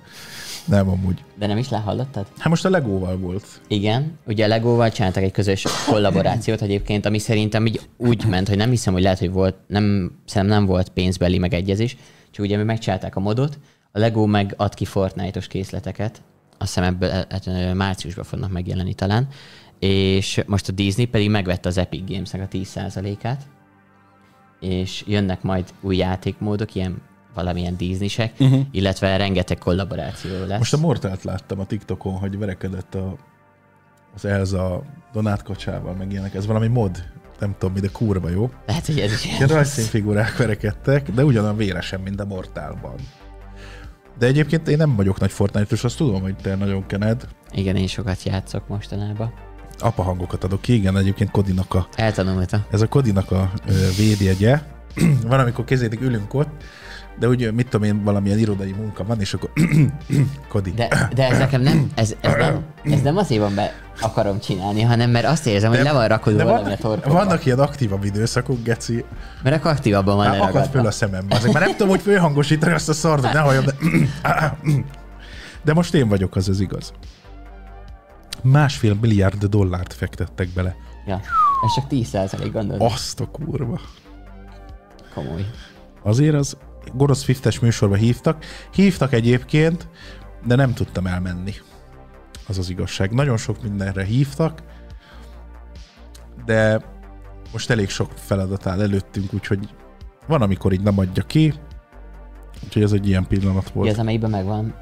[SPEAKER 1] Nem amúgy.
[SPEAKER 2] De nem is lehallottad?
[SPEAKER 1] Hát most a Legóval volt.
[SPEAKER 2] Igen, ugye a Legóval csináltak egy közös kollaborációt egyébként, ami szerintem így úgy ment, hogy nem hiszem, hogy lehet, hogy volt, nem, szerintem nem volt pénzbeli megegyezés, csak ugye mi megcsinálták a modot, a Lego meg ad ki Fortnite-os készleteket, azt hiszem ebből hát, ö, márciusban fognak megjelenni talán, és most a Disney pedig megvette az Epic Games-nek a 10%-át, és jönnek majd új játékmódok, ilyen valamilyen Disney-sek, uh-huh. illetve rengeteg kollaboráció lesz.
[SPEAKER 1] Most a Mortalt láttam a TikTokon, hogy verekedett a, az Elza Donát kocsával, meg ilyenek. Ez valami mod, nem tudom mi, de kurva jó.
[SPEAKER 2] Lehet, hogy ez is
[SPEAKER 1] ilyen. rajzszínfigurák verekedtek, de ugyanolyan véresen, mint a Mortálban. De egyébként én nem vagyok nagy Fortnite-os, azt tudom, hogy te nagyon kened.
[SPEAKER 2] Igen, én sokat játszok mostanában.
[SPEAKER 1] Apa hangokat adok ki, igen, egyébként Kodinak a,
[SPEAKER 2] Eltanulta.
[SPEAKER 1] ez a Kodinak a védjegye. van, amikor kézétig ülünk ott, de úgy, mit tudom én, valamilyen irodai munka van, és akkor Kodi.
[SPEAKER 2] De, de ez nekem nem, ez, ez, nem, ez nem azért van be akarom csinálni, hanem mert azt érzem, hogy le van rakodva
[SPEAKER 1] de
[SPEAKER 2] valami a torkomba.
[SPEAKER 1] vannak ilyen aktívabb időszakok, Geci.
[SPEAKER 2] Mert akkor aktívabban van
[SPEAKER 1] Már akad föl
[SPEAKER 2] leragadva.
[SPEAKER 1] a szemembe. Azért már nem tudom, hogy fölhangosítani azt a szart, hogy ne halljam, de... de most én vagyok, az ez igaz. Másfél milliárd dollárt fektettek bele.
[SPEAKER 2] Ja, ez csak 10% gondolod.
[SPEAKER 1] Azt a kurva.
[SPEAKER 2] Komoly.
[SPEAKER 1] Azért az Gonosz Fiftes műsorba hívtak. Hívtak egyébként, de nem tudtam elmenni. Az az igazság. Nagyon sok mindenre hívtak, de most elég sok feladat áll előttünk, úgyhogy van, amikor így nem adja ki. Úgyhogy ez egy ilyen pillanat volt.
[SPEAKER 2] Ugye az, amelyikben meg van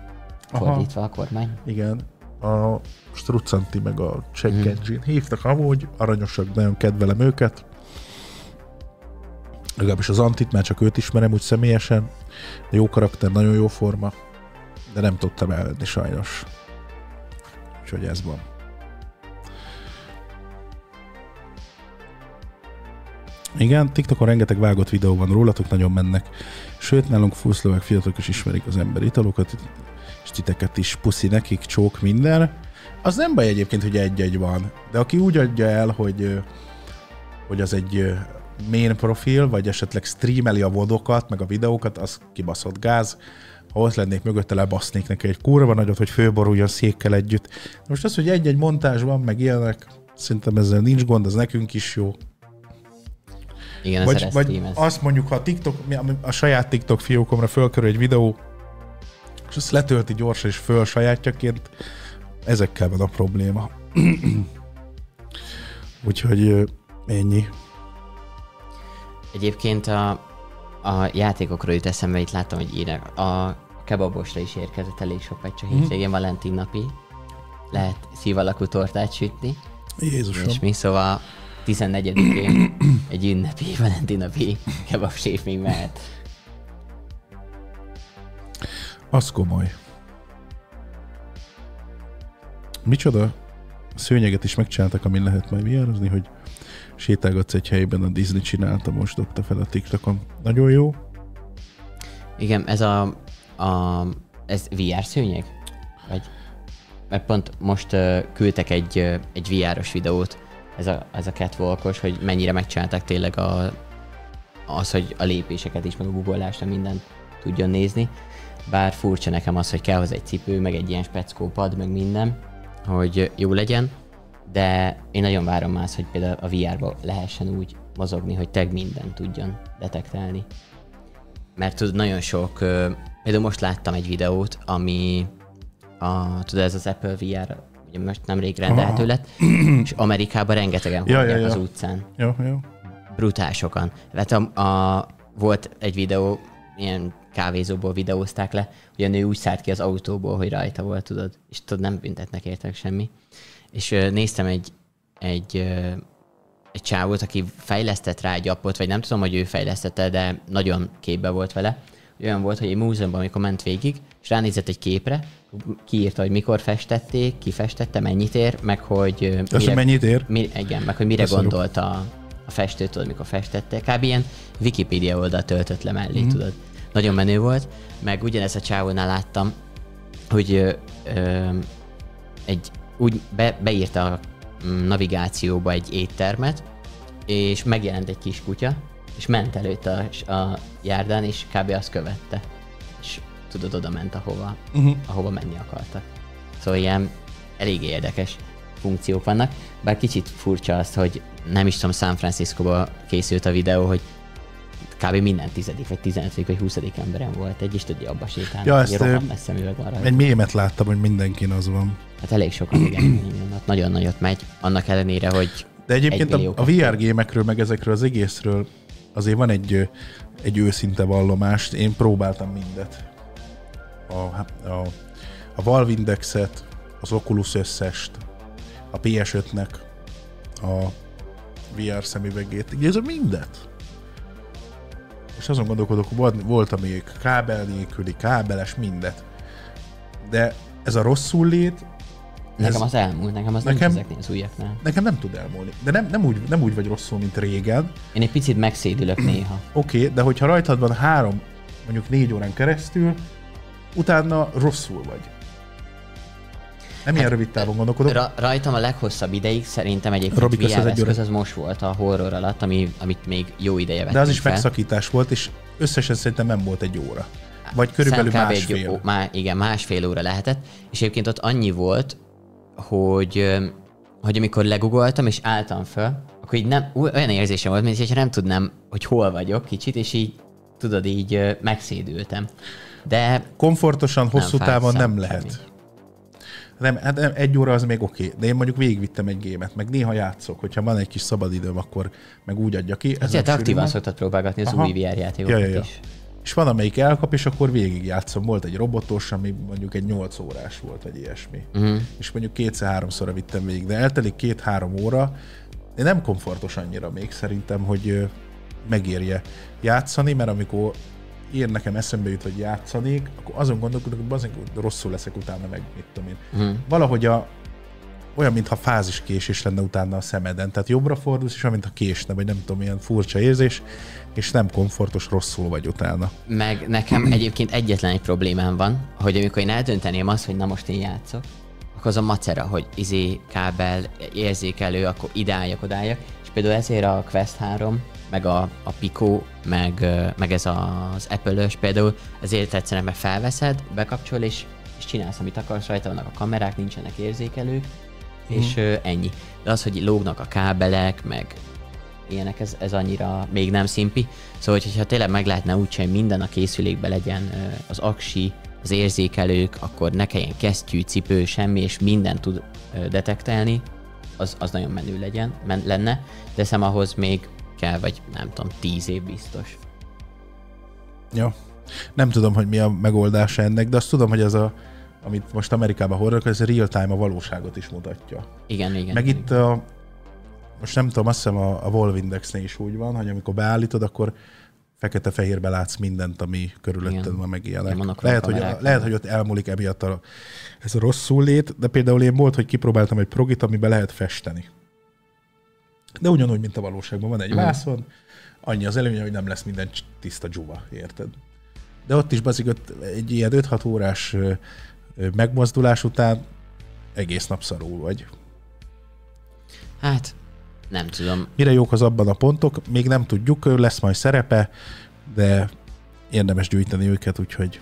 [SPEAKER 1] Aha.
[SPEAKER 2] fordítva a kormány.
[SPEAKER 1] Igen. A Struccanti meg a Check. Engine hívtak amúgy, aranyosak, nagyon kedvelem őket. Legalábbis az Antit, már csak őt ismerem úgy személyesen. Jó karakter, nagyon jó forma. De nem tudtam elvenni sajnos. Úgyhogy ez van. Igen, TikTokon rengeteg vágott videó van rólatok, nagyon mennek. Sőt, nálunk fullszlovák fiatalok is ismerik az ember italokat, és titeket is puszi nekik, csók minden. Az nem baj egyébként, hogy egy-egy van, de aki úgy adja el, hogy, hogy az egy main profil, vagy esetleg streameli a vodokat, meg a videókat, az kibaszott gáz. Ha ott lennék mögötte, lebasznék neki egy kurva nagyot, hogy főboruljon székkel együtt. Most az, hogy egy-egy montázs van, meg ilyenek, szerintem ezzel nincs gond, az nekünk is jó.
[SPEAKER 2] Igen,
[SPEAKER 1] Vagy,
[SPEAKER 2] ez
[SPEAKER 1] vagy
[SPEAKER 2] streamez.
[SPEAKER 1] azt mondjuk, ha a, TikTok, a saját TikTok fiókomra fölkerül egy videó, és azt letölti gyorsan és föl sajátjaként, ezekkel van a probléma. Úgyhogy ennyi.
[SPEAKER 2] Egyébként a, a játékokról jut eszembe, itt láttam, hogy írnak. A kebabosra is érkezett elég sok pecsa
[SPEAKER 1] Mhm.
[SPEAKER 2] hétvégén, Valentin napi. Lehet szív alakú tortát sütni.
[SPEAKER 1] Jézusom.
[SPEAKER 2] És mi szóval 14-én egy ünnepi Valentin napi kebabséf még mehet.
[SPEAKER 1] Az komoly. Micsoda szőnyeget is megcsináltak, amin lehet majd viározni, hogy sétálgatsz egy helyben, a Disney csinálta, most dobta fel a TikTokon. Nagyon jó.
[SPEAKER 2] Igen, ez a, a ez VR szőnyeg? Vagy, mert pont most uh, küldtek egy, uh, egy VR-os videót, ez a, ez a catwalkos, hogy mennyire megcsinálták tényleg a, az, hogy a lépéseket is, meg a googleást, meg mindent tudjon nézni. Bár furcsa nekem az, hogy kell hozzá egy cipő, meg egy ilyen speckópad, meg minden, hogy jó legyen, de én nagyon várom azt, hogy például a VR-ba lehessen úgy mozogni, hogy teg mindent tudjon detektálni. Mert tudod, nagyon sok, például most láttam egy videót, ami a, tudod, ez az Apple VR, ugye most nemrég rendelhető lett, és Amerikában rengetegen
[SPEAKER 1] Ja, ja, ja.
[SPEAKER 2] az utcán
[SPEAKER 1] Jó, jó.
[SPEAKER 2] brutál sokan. Hát a, a, volt egy videó, ilyen kávézóból videózták le, hogy a nő úgy szállt ki az autóból, hogy rajta volt, tudod, és tudod, nem büntetnek értek semmi. És néztem egy, egy, egy csávót, aki fejlesztett rá egy appot, vagy nem tudom, hogy ő fejlesztette, de nagyon képbe volt vele. Olyan volt, hogy egy múzeumban, amikor ment végig, és ránézett egy képre, kiírta, hogy mikor festették, ki festette, mennyit ér, meg hogy
[SPEAKER 1] hogy mennyit ér?
[SPEAKER 2] mi, igen, meg hogy mire
[SPEAKER 1] Köszönöm.
[SPEAKER 2] gondolt a, a festő, tudod, mikor festette. Kb. ilyen Wikipedia oldal töltött le mellé, mm. tudod. Nagyon menő volt. Meg ugyanezt a csávónál láttam, hogy ö, ö, egy, úgy be, beírta a navigációba egy éttermet, és megjelent egy kis kutya, és ment előtte a, a járdán, és kb. azt követte. És tudod, oda ment, ahova, uh-huh. ahova menni akartak. Szóval ilyen elég érdekes funkciók vannak, bár kicsit furcsa az, hogy nem is tudom, San Francisco készült a videó, hogy kb. minden tizedik, vagy tizenötödik, vagy huszadik emberem volt egy, és tudja abba sétálni.
[SPEAKER 1] Ja, ezt
[SPEAKER 2] rohadt messze műveg van rajta.
[SPEAKER 1] egy mémet láttam, hogy mindenkin az van.
[SPEAKER 2] Hát elég sokan, igen, igen, nagyon nagyot megy, annak ellenére, hogy
[SPEAKER 1] De egyébként a, a VR gémekről, meg ezekről az egészről azért van egy, egy őszinte vallomást. Én próbáltam mindet. A, a, a Valve Indexet, az Oculus összest, a PS5-nek a VR szemüvegét. Így ez a mindet. És azon gondolkodok, volt, volt amíg kábel nélküli, kábeles, mindet. De ez a rosszul lét,
[SPEAKER 2] nekem az elmúlt, nekem az
[SPEAKER 1] Nekem-
[SPEAKER 2] nem ezeknél az újaknál.
[SPEAKER 1] nekem nem tud elmúlni. De nem, nem, úgy, nem úgy vagy rosszul, mint régen.
[SPEAKER 2] Én egy picit megszédülök néha.
[SPEAKER 1] Oké, okay, de hogyha rajtad van három, mondjuk négy órán keresztül, utána rosszul vagy. Nem ilyen rövid távon gondolkodok.
[SPEAKER 2] Ra- rajtam a leghosszabb ideig szerintem egyébként
[SPEAKER 1] Robi,
[SPEAKER 2] VR
[SPEAKER 1] egy
[SPEAKER 2] eszköz az most volt a horror alatt, ami, amit még jó ideje vettünk
[SPEAKER 1] De az is
[SPEAKER 2] fel.
[SPEAKER 1] megszakítás volt, és összesen szerintem nem volt egy óra. Vagy körülbelül másfél.
[SPEAKER 2] Egy, ó, má, igen, másfél óra lehetett, és egyébként ott annyi volt, hogy, hogy amikor legugoltam és álltam föl, akkor így nem, olyan érzésem volt, mintha nem tudnám, hogy hol vagyok kicsit, és így tudod, így megszédültem. De
[SPEAKER 1] Komfortosan, hosszú
[SPEAKER 2] fájt
[SPEAKER 1] távon
[SPEAKER 2] szem-
[SPEAKER 1] nem lehet.
[SPEAKER 2] semmi.
[SPEAKER 1] Nem, hát nem, egy óra az még oké, de én mondjuk végigvittem egy gémet, meg néha játszok, hogyha van egy kis szabadidőm, akkor meg úgy adja ki. Nem sűrű
[SPEAKER 2] aktívan
[SPEAKER 1] van.
[SPEAKER 2] szoktad próbálgatni az
[SPEAKER 1] Aha.
[SPEAKER 2] új VR játékokat
[SPEAKER 1] Ja, ja, ja.
[SPEAKER 2] is.
[SPEAKER 1] És van, amelyik elkap, és akkor végig játszom. Volt egy robotos, ami mondjuk egy 8 órás volt, vagy ilyesmi.
[SPEAKER 2] Uh-huh.
[SPEAKER 1] És mondjuk kétszer-háromszorra vittem végig, de eltelik két-három óra, de nem komfortos annyira még szerintem, hogy megérje játszani, mert amikor én nekem eszembe jut, hogy játszanék, akkor azon gondolkodok, hogy bazdmeg, rosszul leszek utána, meg mit tudom én.
[SPEAKER 2] Uh-huh.
[SPEAKER 1] Valahogy a, olyan, mintha fáziskésés lenne utána a szemeden. Tehát jobbra fordulsz, és olyan, mintha késne, vagy nem tudom, ilyen furcsa érzés, és nem komfortos, rosszul vagy utána.
[SPEAKER 2] Meg nekem egyébként egyetlen egy problémám van, hogy amikor én eldönteném azt, hogy na most én játszok, akkor az a macera, hogy izé, kábel, érzékelő, akkor ideálljak, odáljak, és például ezért a Quest 3, meg a, a Pico, meg, meg ez az Apple-ös például, ezért egyszerűen meg felveszed, bekapcsol, és, és csinálsz, amit akarsz, rajta vannak a kamerák, nincsenek érzékelők, és ö, ennyi. De az, hogy lógnak a kábelek, meg ilyenek, ez, ez annyira még nem szimpi. Szóval, hogyha tényleg meg lehetne úgy, hogy minden a készülékben legyen az aksi, az érzékelők, akkor ne kelljen kesztyű, cipő, semmi, és minden tud detektálni, az, az nagyon menő legyen, men, lenne, de szem ahhoz még kell, vagy nem tudom, tíz év biztos.
[SPEAKER 1] Ja. Nem tudom, hogy mi a megoldása ennek, de azt tudom, hogy ez a, amit most Amerikában horror, ez real-time a valóságot is mutatja.
[SPEAKER 2] Igen, igen.
[SPEAKER 1] Meg
[SPEAKER 2] igen.
[SPEAKER 1] itt a, most nem tudom, azt hiszem a, a Volvo Indexnél is úgy van, hogy amikor beállítod, akkor fekete-fehérbe látsz mindent, ami körülötted
[SPEAKER 2] Igen.
[SPEAKER 1] van, meg ilyenek.
[SPEAKER 2] Igen,
[SPEAKER 1] Lehet, hogy, a, lehet, hogy ott elmúlik emiatt a, ez a rosszul lét, de például én volt, hogy kipróbáltam egy progit, amiben lehet festeni. De ugyanúgy, mint a valóságban. Van egy
[SPEAKER 2] Mhm.
[SPEAKER 1] vászon, annyi az előnye, hogy nem lesz minden tiszta dzsuva, érted? De ott is baszik, ott egy ilyen 5-6 órás megmozdulás után egész nap szarul vagy.
[SPEAKER 2] Hát, nem tudom.
[SPEAKER 1] Mire jók az abban a pontok, még nem tudjuk, lesz majd szerepe, de érdemes gyűjteni őket, úgyhogy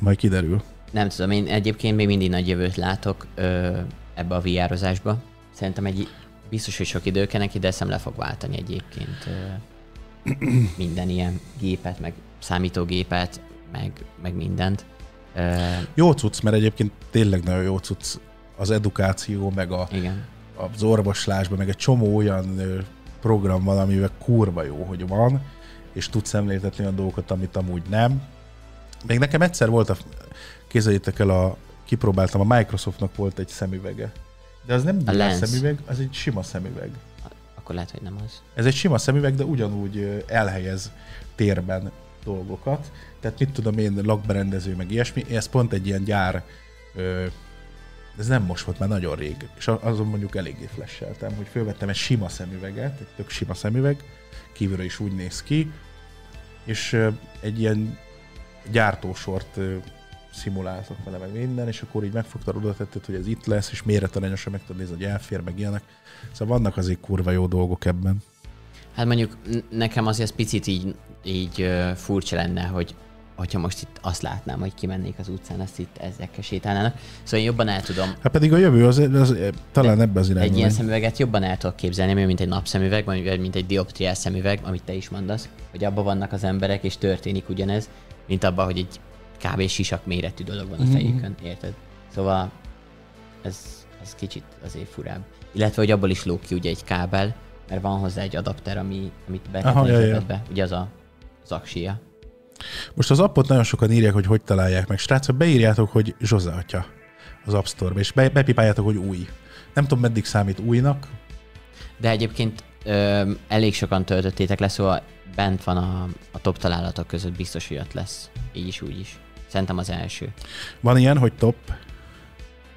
[SPEAKER 1] majd kiderül.
[SPEAKER 2] Nem tudom, én egyébként még mindig nagy jövőt látok ö, ebbe a VR-ozásba. Szerintem egy biztos, hogy sok idő kell neki, de szem le fog váltani egyébként ö, minden ilyen gépet, meg számítógépet, meg, meg mindent. Ö,
[SPEAKER 1] Jó cucc, mert egyébként tényleg nagyon jó cucc az edukáció, meg a,
[SPEAKER 2] igen.
[SPEAKER 1] Az orvoslásban, meg egy csomó olyan program van, amivel kurva jó, hogy van, és tud szemléltetni olyan dolgokat, amit amúgy nem. Még nekem egyszer volt a, képzeljétek el, a, kipróbáltam, a Microsoftnak volt egy szemüvege. De az nem
[SPEAKER 2] A
[SPEAKER 1] szemüveg, az egy sima szemüveg.
[SPEAKER 2] Akkor lehet, hogy nem az.
[SPEAKER 1] Ez egy sima szemüveg, de ugyanúgy elhelyez térben dolgokat. Tehát mit tudom én, lakberendező, meg ilyesmi. Ez pont egy ilyen gyár, ö, ez nem most volt, már nagyon rég. És azon mondjuk eléggé flasheltem, hogy fölvettem egy sima szemüveget, egy tök sima szemüveg, kívülről is úgy néz ki, és egy ilyen gyártósort szimuláltak vele, meg minden, és akkor így megfogtad, oda tetted, hogy ez itt lesz, és méretarányosan meg tudod nézni, hogy elfér, meg ilyenek. Szóval vannak azért kurva jó dolgok ebben.
[SPEAKER 2] Hát mondjuk nekem azért picit így, így furcsa lenne, hogy hogyha most itt azt látnám, hogy kimennék az utcán, azt itt ezekkel sétálnának. Szóval én jobban el tudom,
[SPEAKER 1] Hát pedig a jövő az, az, az talán ebbe az irányba
[SPEAKER 2] egy ilyen szemüveget jobban el tudok képzelni, mint egy napszemüveg, vagy mint egy dioptriás szemüveg, amit te is mondasz, hogy abban vannak az emberek, és történik ugyanez, mint abban, hogy egy kb. sisak méretű dolog van a fejükön, érted? Szóval ez, ez kicsit azért furább. Illetve, hogy abból is lóg ki ugye egy kábel, mert van hozzá egy adapter, ami, amit
[SPEAKER 1] ja, ja.
[SPEAKER 2] zsebedbe. Ugye az a az aksia.
[SPEAKER 1] Most az appot nagyon sokan írják, hogy hogy találják meg. Srácok, beírjátok, hogy Zsoze atya az App Store-ba, és be, bepipáljátok, hogy új. Nem tudom, meddig számít újnak.
[SPEAKER 2] De egyébként ö, elég sokan töltöttétek le, szóval bent van a, a top találatok között, biztos, hogy ott lesz. Így is, úgy is. Szerintem az első.
[SPEAKER 1] Van ilyen, hogy top.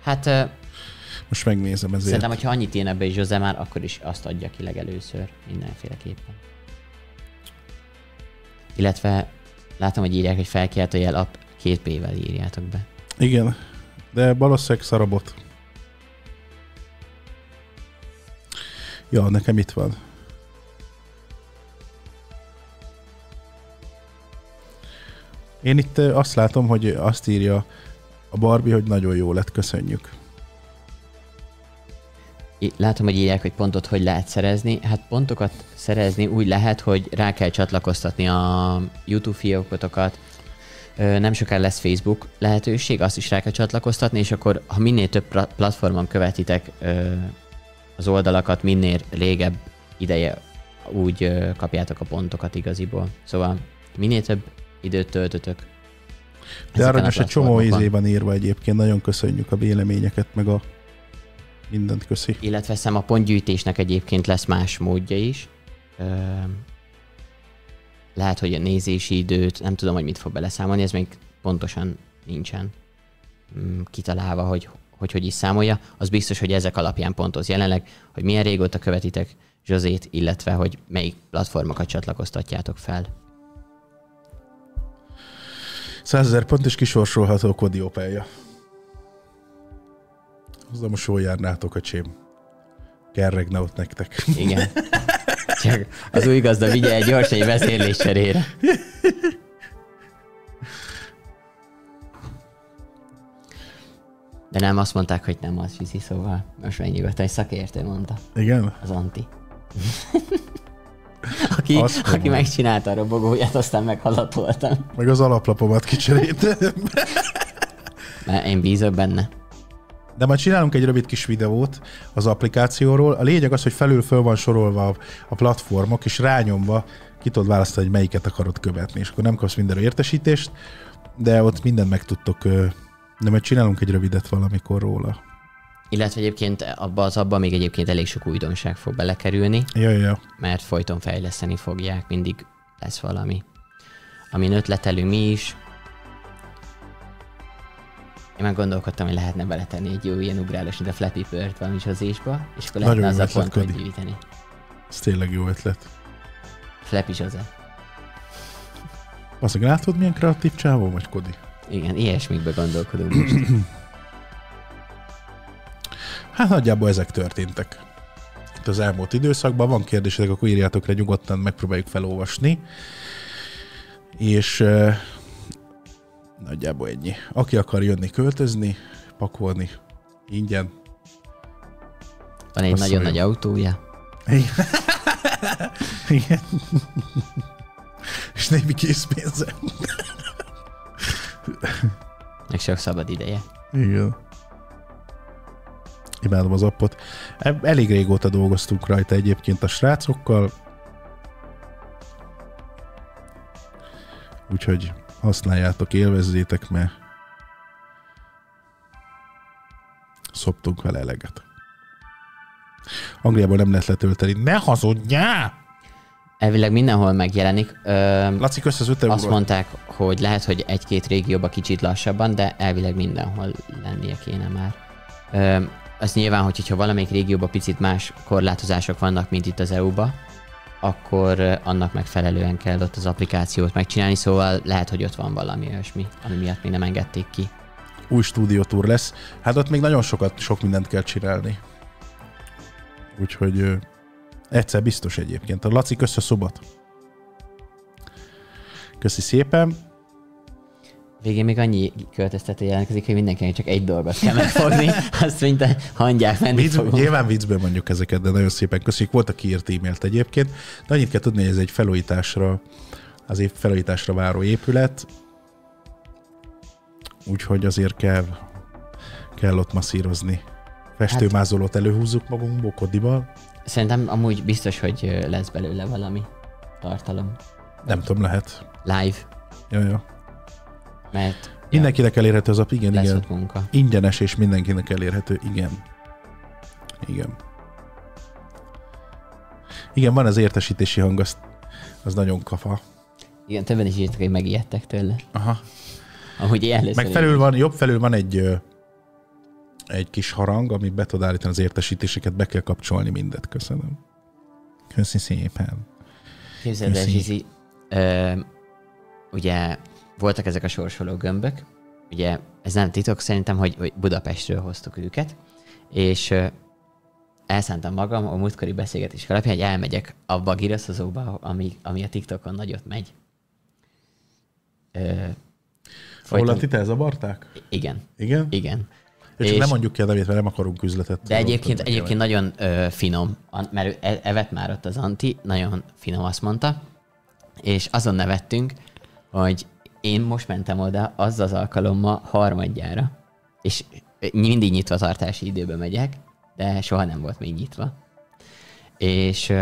[SPEAKER 2] Hát ö,
[SPEAKER 1] Most megnézem ezért.
[SPEAKER 2] szerintem, hogyha annyit ír ebbe is Jose már, akkor is azt adja ki legelőször mindenféleképpen. Illetve látom, hogy írják, hogy felkiáltó jel app két P-vel írjátok be.
[SPEAKER 1] Igen, de valószínűleg szarabot. Ja, nekem itt van. Én itt azt látom, hogy azt írja a Barbie, hogy nagyon jó lett, köszönjük.
[SPEAKER 2] Látom, hogy írják, hogy pontot hogy lehet szerezni. Hát pontokat szerezni úgy lehet, hogy rá kell csatlakoztatni a YouTube fiókotokat. Nem sokára lesz Facebook lehetőség, azt is rá kell csatlakoztatni, és akkor, ha minél több platformon követitek az oldalakat, minél régebb ideje úgy kapjátok a pontokat igaziból. Szóval minél több időt töltötök.
[SPEAKER 1] De
[SPEAKER 2] ezeken a
[SPEAKER 1] aranyos egy csomó ízében írva egyébként, nagyon köszönjük a véleményeket, meg a mindent köszi.
[SPEAKER 2] Illetve szem a pontgyűjtésnek egyébként lesz más módja is. Lehet, hogy a nézési időt, nem tudom, hogy mit fog beleszámolni, ez még pontosan nincsen mm, kitalálva, hogy, hogy hogy is számolja. Az biztos, hogy ezek alapján pontoz jelenleg, hogy milyen régóta követitek Zsozét, illetve hogy melyik platformokat csatlakoztatjátok fel.
[SPEAKER 1] 100 ezer pont és kisorsolható Kodi Most jól járnátok, öcsém. Kerregne ott nektek.
[SPEAKER 2] Igen. Csak az új gazda vigye egy gyorsan egy vezérlés cserére. De nem, azt mondták, hogy nem az viszi, szóval most megnyugodtan, egy szakértő mondta,
[SPEAKER 1] Igen?
[SPEAKER 2] az Anti. aki,
[SPEAKER 1] Azt
[SPEAKER 2] aki
[SPEAKER 1] mondom.
[SPEAKER 2] megcsinálta a robogóját, aztán meghalatoltam.
[SPEAKER 1] Meg az alaplapomat kicseréltem.
[SPEAKER 2] Mert én bízok benne.
[SPEAKER 1] De majd csinálunk egy rövid kis videót az applikációról. A lényeg az, hogy felül föl van sorolva a, a platformok, és rányomva ki tudod választani, hogy melyiket akarod követni, és akkor nem kapsz mindenről értesítést, de ott mindent meg tudtok, ö, de majd csinálunk egy rövidet valamikor róla.
[SPEAKER 2] Illetve egyébként abba az abban még egyébként elég sok újdonság fog belekerülni.
[SPEAKER 1] Ja, ja, ja.
[SPEAKER 2] mert folyton fejleszteni fogják, mindig lesz valami. Amin ötletelünk mi is. Én meg gondolkodtam, hogy lehetne beletenni egy jó ilyen ugrálós, mint a Flappy Bird valami zsozésba, és akkor
[SPEAKER 1] Nagyon
[SPEAKER 2] lehetne azzal
[SPEAKER 1] ötlet,
[SPEAKER 2] pontot
[SPEAKER 1] Kodi.
[SPEAKER 2] gyűjteni.
[SPEAKER 1] Ez tényleg jó ötlet.
[SPEAKER 2] Flappy zsoze.
[SPEAKER 1] Azt látod, milyen kreatív csávó vagy, Kodi?
[SPEAKER 2] Igen, ilyesmikbe gondolkodunk most.
[SPEAKER 1] Hát nagyjából ezek történtek. Itt az elmúlt időszakban van kérdésetek, akkor írjátok le nyugodtan, megpróbáljuk felolvasni. És uh, nagyjából ennyi. Aki akar jönni költözni, pakolni, ingyen.
[SPEAKER 2] Van egy nagyon nagy autója,
[SPEAKER 1] Igen. Igen. És némi készpénze.
[SPEAKER 2] meg sok szabad ideje.
[SPEAKER 1] Igen. Imádom az appot. E- Elég régóta dolgoztunk rajta egyébként a srácokkal. Úgyhogy használjátok, élvezzétek, mert szoptunk vele eleget. Angliából nem lehet letölteni. Ne hazudjál!
[SPEAKER 2] Elvileg mindenhol megjelenik. Ö,
[SPEAKER 1] Laci, kösz az 5
[SPEAKER 2] azt mondták, hogy lehet, hogy egy-két régióban kicsit lassabban, de elvileg mindenhol lennie kéne már. Ö, az nyilván, hogy- hogyha valamelyik régióban picit más korlátozások vannak, mint itt az EU-ba, akkor annak megfelelően kell ott az applikációt megcsinálni, szóval lehet, hogy ott van valami olyasmi, ami miatt még nem engedték ki.
[SPEAKER 1] Új stúdiótúr lesz. Hát ott még nagyon sokat, sok mindent kell csinálni. Úgyhogy ö, egyszer biztos egyébként. A Laci, kösz a szobat. Köszi szépen.
[SPEAKER 2] Végén még annyi költöztető jelentkezik, hogy mindenkinek csak egy dolgot kell megfogni, azt mint a hangyák menni
[SPEAKER 1] Vicc,
[SPEAKER 2] fogunk.
[SPEAKER 1] nyilván viccből mondjuk ezeket, de nagyon szépen köszönjük. Volt, aki írt e-mailt egyébként. De annyit kell tudni, hogy ez egy felújításra, az év felújításra váró épület. Úgyhogy azért kell, kell ott masszírozni. Festőmázolót előhúzzuk magunkból kodival.
[SPEAKER 2] Szerintem amúgy biztos, hogy lesz belőle valami tartalom.
[SPEAKER 1] Nem tudom, lehet.
[SPEAKER 2] Live,
[SPEAKER 1] Ja, ja.
[SPEAKER 2] Mert
[SPEAKER 1] Mindenkinek elérhető az app, igen,
[SPEAKER 2] lesz
[SPEAKER 1] igen.
[SPEAKER 2] munka.
[SPEAKER 1] Ingyenes és mindenkinek elérhető, igen. Igen. Igen, van az értesítési hang, az, az nagyon kafa.
[SPEAKER 2] Igen, többen is írtak, hogy megijedtek tőle.
[SPEAKER 1] Aha.
[SPEAKER 2] Én először
[SPEAKER 1] Meg felül van, jobb felül van egy, egy kis harang, amit be tud állítani az értesítéseket, be kell kapcsolni mindet. Köszönöm. Köszi szépen.
[SPEAKER 2] Képzeld el, ugye voltak ezek a sorsoló gömbök, ugye ez nem titok szerintem, hogy, hogy Budapestről hoztuk őket, és elszántam magam a múltkori beszélgetés alapján, hogy elmegyek abba a giraszozóba, ami, ami a TikTokon nagyot megy. Ö,
[SPEAKER 1] Hol a
[SPEAKER 2] folyton-
[SPEAKER 1] tite zavarták?
[SPEAKER 2] Igen,
[SPEAKER 1] Igen?
[SPEAKER 2] igen.
[SPEAKER 1] És
[SPEAKER 2] És-
[SPEAKER 1] nem mondjuk ki a nevét, mert nem akarunk üzletet.
[SPEAKER 2] De egyébként, egyébként nagyon ö, finom, mert ő e- evett már ott az Anti, nagyon finom azt mondta, és azon nevettünk, hogy én most mentem oda az az alkalommal harmadjára, és mindig nyitva tartási időben megyek, de soha nem volt még nyitva. És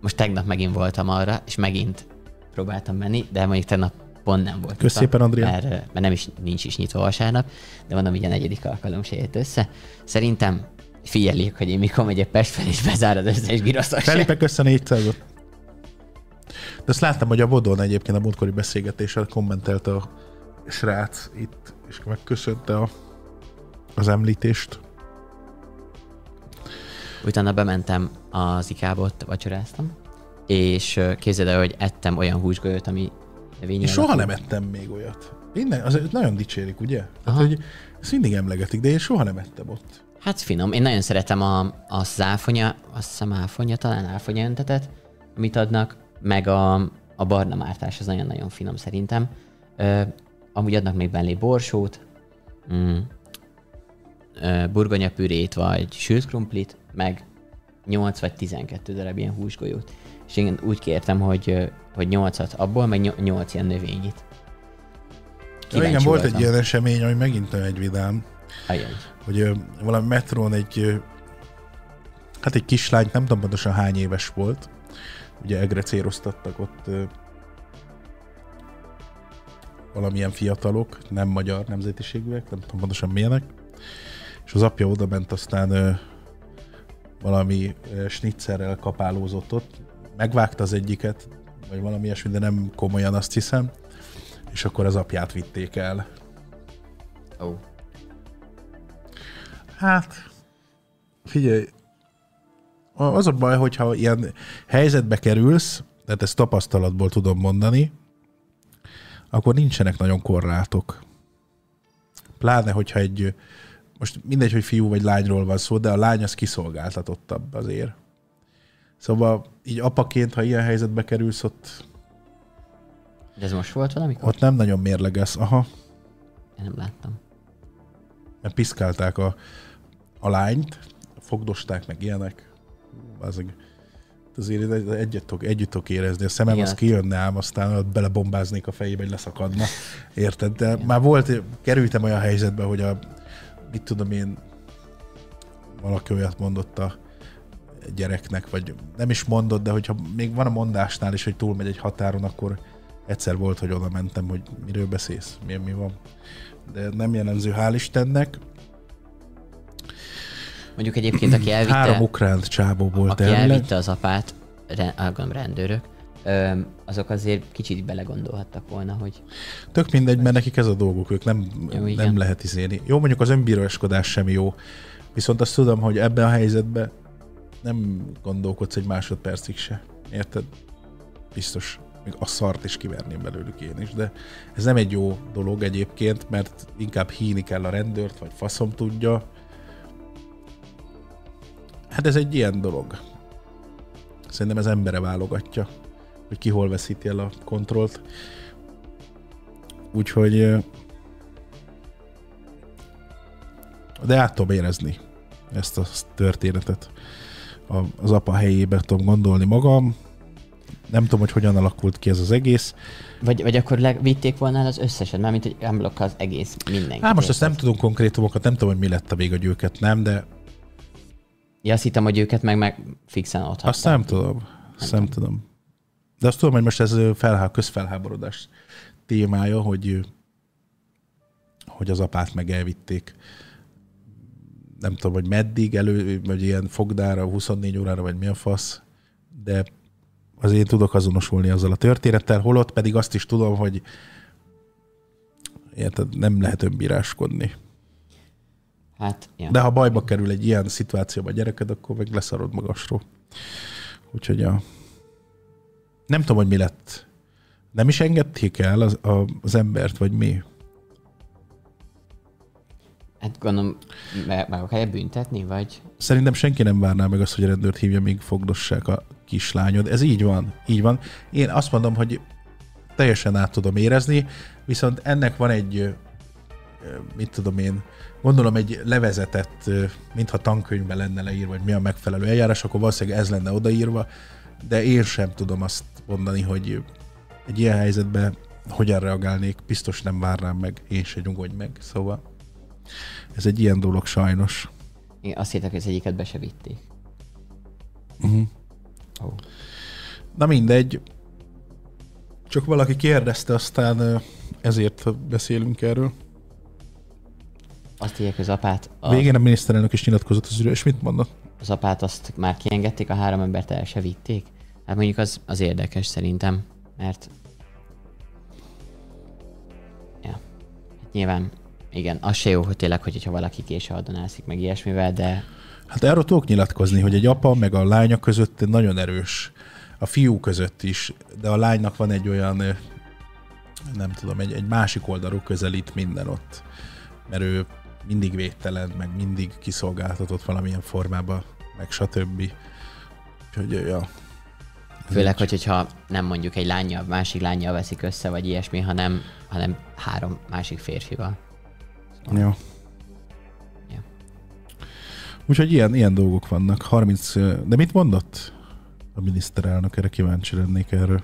[SPEAKER 2] most tegnap megint voltam arra, és megint próbáltam menni, de mondjuk tegnap pont nem volt.
[SPEAKER 1] Kösz szépen, Andrea.
[SPEAKER 2] Mert, mert nem is, nincs is nyitva vasárnap, de mondom, hogy a negyedik alkalom se jött össze. Szerintem figyeljék, hogy én mikor megyek Pest fel, és bezár az összes girasztos.
[SPEAKER 1] Felipe kösz a 400 -ot. De azt láttam, hogy a Vodon egyébként a múltkori beszélgetéssel kommentelt a srác itt, és megköszönte a, az említést.
[SPEAKER 2] Utána bementem az ikába, ott vacsoráztam, és képzeld el, hogy ettem olyan húsgolyót, ami növényi
[SPEAKER 1] Én soha nem ettem még olyat. Innen, az nagyon dicsérik, ugye? Tehát,
[SPEAKER 2] Aha.
[SPEAKER 1] hogy ezt mindig emlegetik, de én soha nem ettem ott.
[SPEAKER 2] Hát finom. Én nagyon szeretem a, az áfonya, azt hiszem áfonya, talán áfonya öntetet, amit adnak, meg a, a barna mártás, az nagyon-nagyon finom szerintem. Ö, amúgy adnak még bellé borsót, mm, ö, burgonyapürét, vagy sült krumplit, meg 8 vagy 12 darab ilyen húsgolyót. És én úgy kértem, hogy, hogy 8-at abból, meg 8 ilyen növényit.
[SPEAKER 1] Ja, igen, volt egy ilyen esemény, ami megint olyan egy vidám,
[SPEAKER 2] Ajaj.
[SPEAKER 1] hogy ö, valami metrón egy, ö, hát egy kislány, nem tudom pontosan hány éves volt, ugye egre céloztattak ott valamilyen fiatalok, nem magyar nemzetiségűek, nem tudom pontosan milyenek, és az apja oda ment aztán ö, valami snitzerrel kapálózott ott, megvágta az egyiket, vagy valami ilyesmi, de nem komolyan azt hiszem, és akkor az apját vitték el.
[SPEAKER 2] Ó.
[SPEAKER 1] Hát, figyelj, az a baj, hogyha ilyen helyzetbe kerülsz, tehát ezt tapasztalatból tudom mondani, akkor nincsenek nagyon korlátok. Pláne, hogyha egy, most mindegy, hogy fiú vagy lányról van szó, de a lány az kiszolgáltatottabb azért. Szóval így apaként, ha ilyen helyzetbe kerülsz, ott,
[SPEAKER 2] De ez most volt valamikor?
[SPEAKER 1] ott nem nagyon mérleges. Aha.
[SPEAKER 2] Én nem láttam.
[SPEAKER 1] mert piszkálták a, a lányt, fogdosták meg ilyenek. Azok, azért egy- egyet tudok, együtt tudok érezni. A szemem
[SPEAKER 2] Igen.
[SPEAKER 1] az kijönne ám, aztán belebombáznék a fejébe, hogy leszakadna. Érted? De már volt, kerültem olyan helyzetbe, hogy a, mit tudom én, valaki olyat mondott a gyereknek, vagy nem is mondott, de hogyha még van a mondásnál is, hogy túlmegy egy határon, akkor egyszer volt, hogy oda mentem, hogy miről beszélsz, mi, mi van. De nem jellemző, hál' Istennek.
[SPEAKER 2] Mondjuk egyébként, aki elvitte,
[SPEAKER 1] Három ukrán csábó volt
[SPEAKER 2] aki
[SPEAKER 1] elvileg.
[SPEAKER 2] elvitte az apát, gondolom rendőrök, azok azért kicsit belegondolhattak volna, hogy
[SPEAKER 1] Tök mindegy, mert nekik ez a dolguk, ők nem,
[SPEAKER 2] Jó, igen.
[SPEAKER 1] nem lehet izélni. Jó, mondjuk az önbíráskodás sem jó, viszont azt tudom, hogy ebben a helyzetben nem gondolkodsz egy másodpercig se. Érted? Biztos még a szart is kiverném belőlük én is, de ez nem egy jó dolog egyébként, mert inkább híni kell a rendőrt, vagy faszom tudja. Hát ez egy ilyen dolog. Szerintem ez embere válogatja, hogy ki hol veszíti el a kontrollt. Úgyhogy de át tudom érezni ezt a történetet. Az apa helyébe tudom gondolni magam, nem tudom, hogy hogyan alakult ki ez az egész.
[SPEAKER 2] Vagy, vagy akkor le, vitték volna el az összeset, mármint hogy unblock az egész mindenki.
[SPEAKER 1] Hát most ezt nem tudom konkrétumokat, nem tudom, hogy mi lett a vég a győket, nem, de...
[SPEAKER 2] Ja, azt hittem, hogy őket meg, meg fixen ott
[SPEAKER 1] Azt nem tudom. Azt nem, nem tudom. De azt tudom, hogy most ez felhá, közfelháborodás témája, hogy hogy az apát meg elvitték nem tudom, hogy meddig, elő, vagy ilyen fogdára, 24 órára, vagy mi a fasz, de azért én tudok azonosulni azzal a történettel, holott pedig azt is tudom, hogy érted, nem lehet önbíráskodni.
[SPEAKER 2] Hát, ja.
[SPEAKER 1] De ha bajba kerül egy ilyen szituációba a gyereked, akkor meg leszarod magasról. Úgyhogy a... Nem tudom, hogy mi lett. Nem is engedték el az, a, az embert, vagy mi?
[SPEAKER 2] Hát gondolom, meg, meg akarja büntetni, vagy?
[SPEAKER 1] Szerintem senki nem várná meg azt, hogy a rendőrt hívja, még fogdossák a kislányod. Ez így van, így van. Én azt mondom, hogy teljesen át tudom érezni, viszont ennek van egy, mit tudom én, gondolom egy levezetett, mintha tankönyvben lenne leírva, hogy mi a megfelelő eljárás, akkor valószínűleg ez lenne odaírva, de én sem tudom azt mondani, hogy egy ilyen helyzetben hogyan reagálnék, biztos nem várnám meg, én se nyugodj meg, szóval ez egy ilyen dolog sajnos.
[SPEAKER 2] Én azt hittem, hogy az egyiket be se vitték.
[SPEAKER 1] Uh-huh. Oh. Na mindegy. Csak valaki kérdezte, aztán ezért beszélünk erről.
[SPEAKER 2] Azt írják, az apát...
[SPEAKER 1] A... Végén a miniszterelnök is nyilatkozott az ügyről, és mit mondott?
[SPEAKER 2] Az apát azt már kiengedték, a három embert el se vitték? Hát mondjuk az, az érdekes szerintem, mert... Ja. Hát nyilván igen, az se jó, hogy tényleg, hogyha valaki késő adonászik, meg ilyesmivel, de...
[SPEAKER 1] Hát erről tudok nyilatkozni, hogy egy apa meg a lánya között nagyon erős. A fiú között is, de a lánynak van egy olyan, nem tudom, egy, egy másik oldalú közelít minden ott. Mert ő mindig védtelen, meg mindig kiszolgáltatott valamilyen formában, meg stb. Úgyhogy, ja.
[SPEAKER 2] Főleg, hogy, hogyha nem mondjuk egy lányjal, másik lányjal veszik össze, vagy ilyesmi, hanem, hanem három másik férfival.
[SPEAKER 1] Jó. Ja. Úgyhogy ilyen, ilyen dolgok vannak. 30, de mit mondott a miniszterelnök? Erre kíváncsi lennék erről.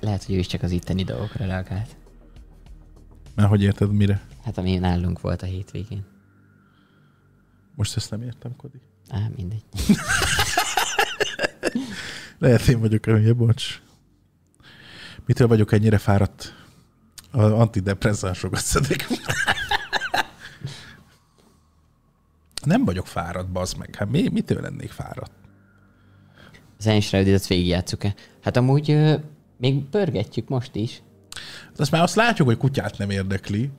[SPEAKER 2] Lehet, hogy ő is csak az itteni dolgokra reagált.
[SPEAKER 1] Mert hogy érted, mire?
[SPEAKER 2] Hát ami nálunk volt a hétvégén.
[SPEAKER 1] Most ezt nem értem, Kodi.
[SPEAKER 2] Á, mindegy.
[SPEAKER 1] Lehet én vagyok a bocs. Mitől vagyok ennyire fáradt? A antidepresszánsokat szedek. Nem vagyok fáradt, bazd meg. Hát mi, mitől lennék fáradt?
[SPEAKER 2] Zen Shrouded-et végigjátszuk-e? Hát amúgy ö, még pörgetjük most is.
[SPEAKER 1] Azt már azt látjuk, hogy kutyát nem érdekli,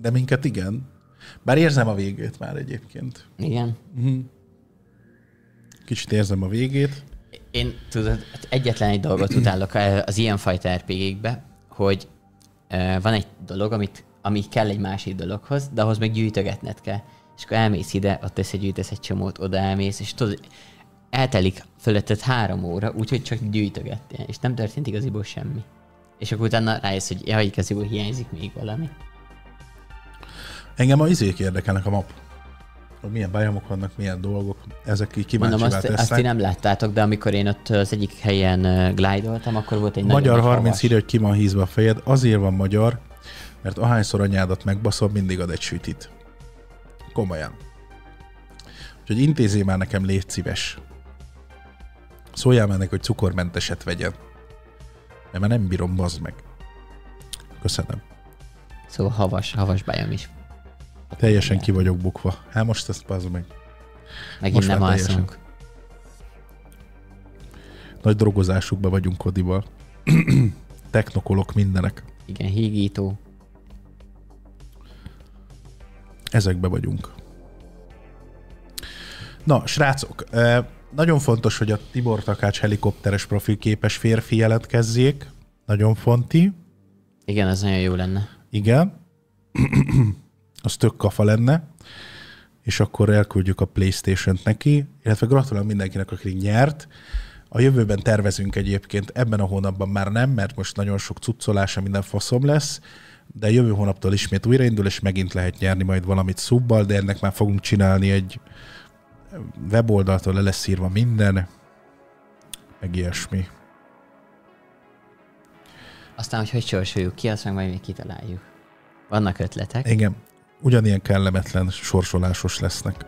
[SPEAKER 1] de minket igen. Bár érzem a végét már egyébként.
[SPEAKER 2] Igen.
[SPEAKER 1] Uh-huh. Kicsit érzem a végét.
[SPEAKER 2] Én tudod, egyetlen egy dolgot utálok az ilyenfajta rpg hogy van egy dolog, amit, ami kell egy másik dologhoz, de ahhoz meg gyűjtögetned kell. És akkor elmész ide, ott összegyűjtesz egy csomót, oda elmész, és tudod, eltelik fölötted három óra, úgyhogy csak gyűjtögettél, és nem történt igaziból semmi. És akkor utána rájössz, hogy jaj, igaziból hiányzik még valami.
[SPEAKER 1] Engem a izék érdekelnek a map hogy milyen bajomok vannak, milyen dolgok, ezek így kíváncsi
[SPEAKER 2] Mondom, azt, azt ti nem láttátok, de amikor én ott az egyik helyen glide akkor volt egy
[SPEAKER 1] Magyar 30 írja, hogy ki van hízva a fejed. Azért van magyar, mert ahányszor anyádat megbaszol, mindig ad egy sütit. Komolyan. Úgyhogy intézzél már nekem, légy szíves. Szóljál már neki, hogy cukormenteset vegyen. Mert már nem bírom, bazd meg. Köszönöm.
[SPEAKER 2] Szóval havas, havas bajom is
[SPEAKER 1] Teljesen ki vagyok bukva. Hát most ezt bazd meg.
[SPEAKER 2] Megint most nem alszunk.
[SPEAKER 1] Nagy drogozásukban vagyunk Kodival. Technokolok mindenek.
[SPEAKER 2] Igen, hígító.
[SPEAKER 1] Ezekbe vagyunk. Na, srácok, eh, nagyon fontos, hogy a Tibor Takács helikopteres profilképes férfi jelentkezzék. Nagyon fonti.
[SPEAKER 2] Igen, ez nagyon jó lenne.
[SPEAKER 1] Igen. Az tök kafa lenne. És akkor elküldjük a Playstation-t neki, illetve gratulálok mindenkinek, aki nyert. A jövőben tervezünk egyébként, ebben a hónapban már nem, mert most nagyon sok cuccolása, minden faszom lesz, de jövő hónaptól ismét újraindul, és megint lehet nyerni majd valamit szubbal, de ennek már fogunk csinálni egy weboldaltól le lesz írva minden, meg ilyesmi.
[SPEAKER 2] Aztán, hogy hogy sorsoljuk ki, azt meg majd még kitaláljuk. Vannak ötletek.
[SPEAKER 1] Igen, ugyanilyen kellemetlen sorsolásos lesznek.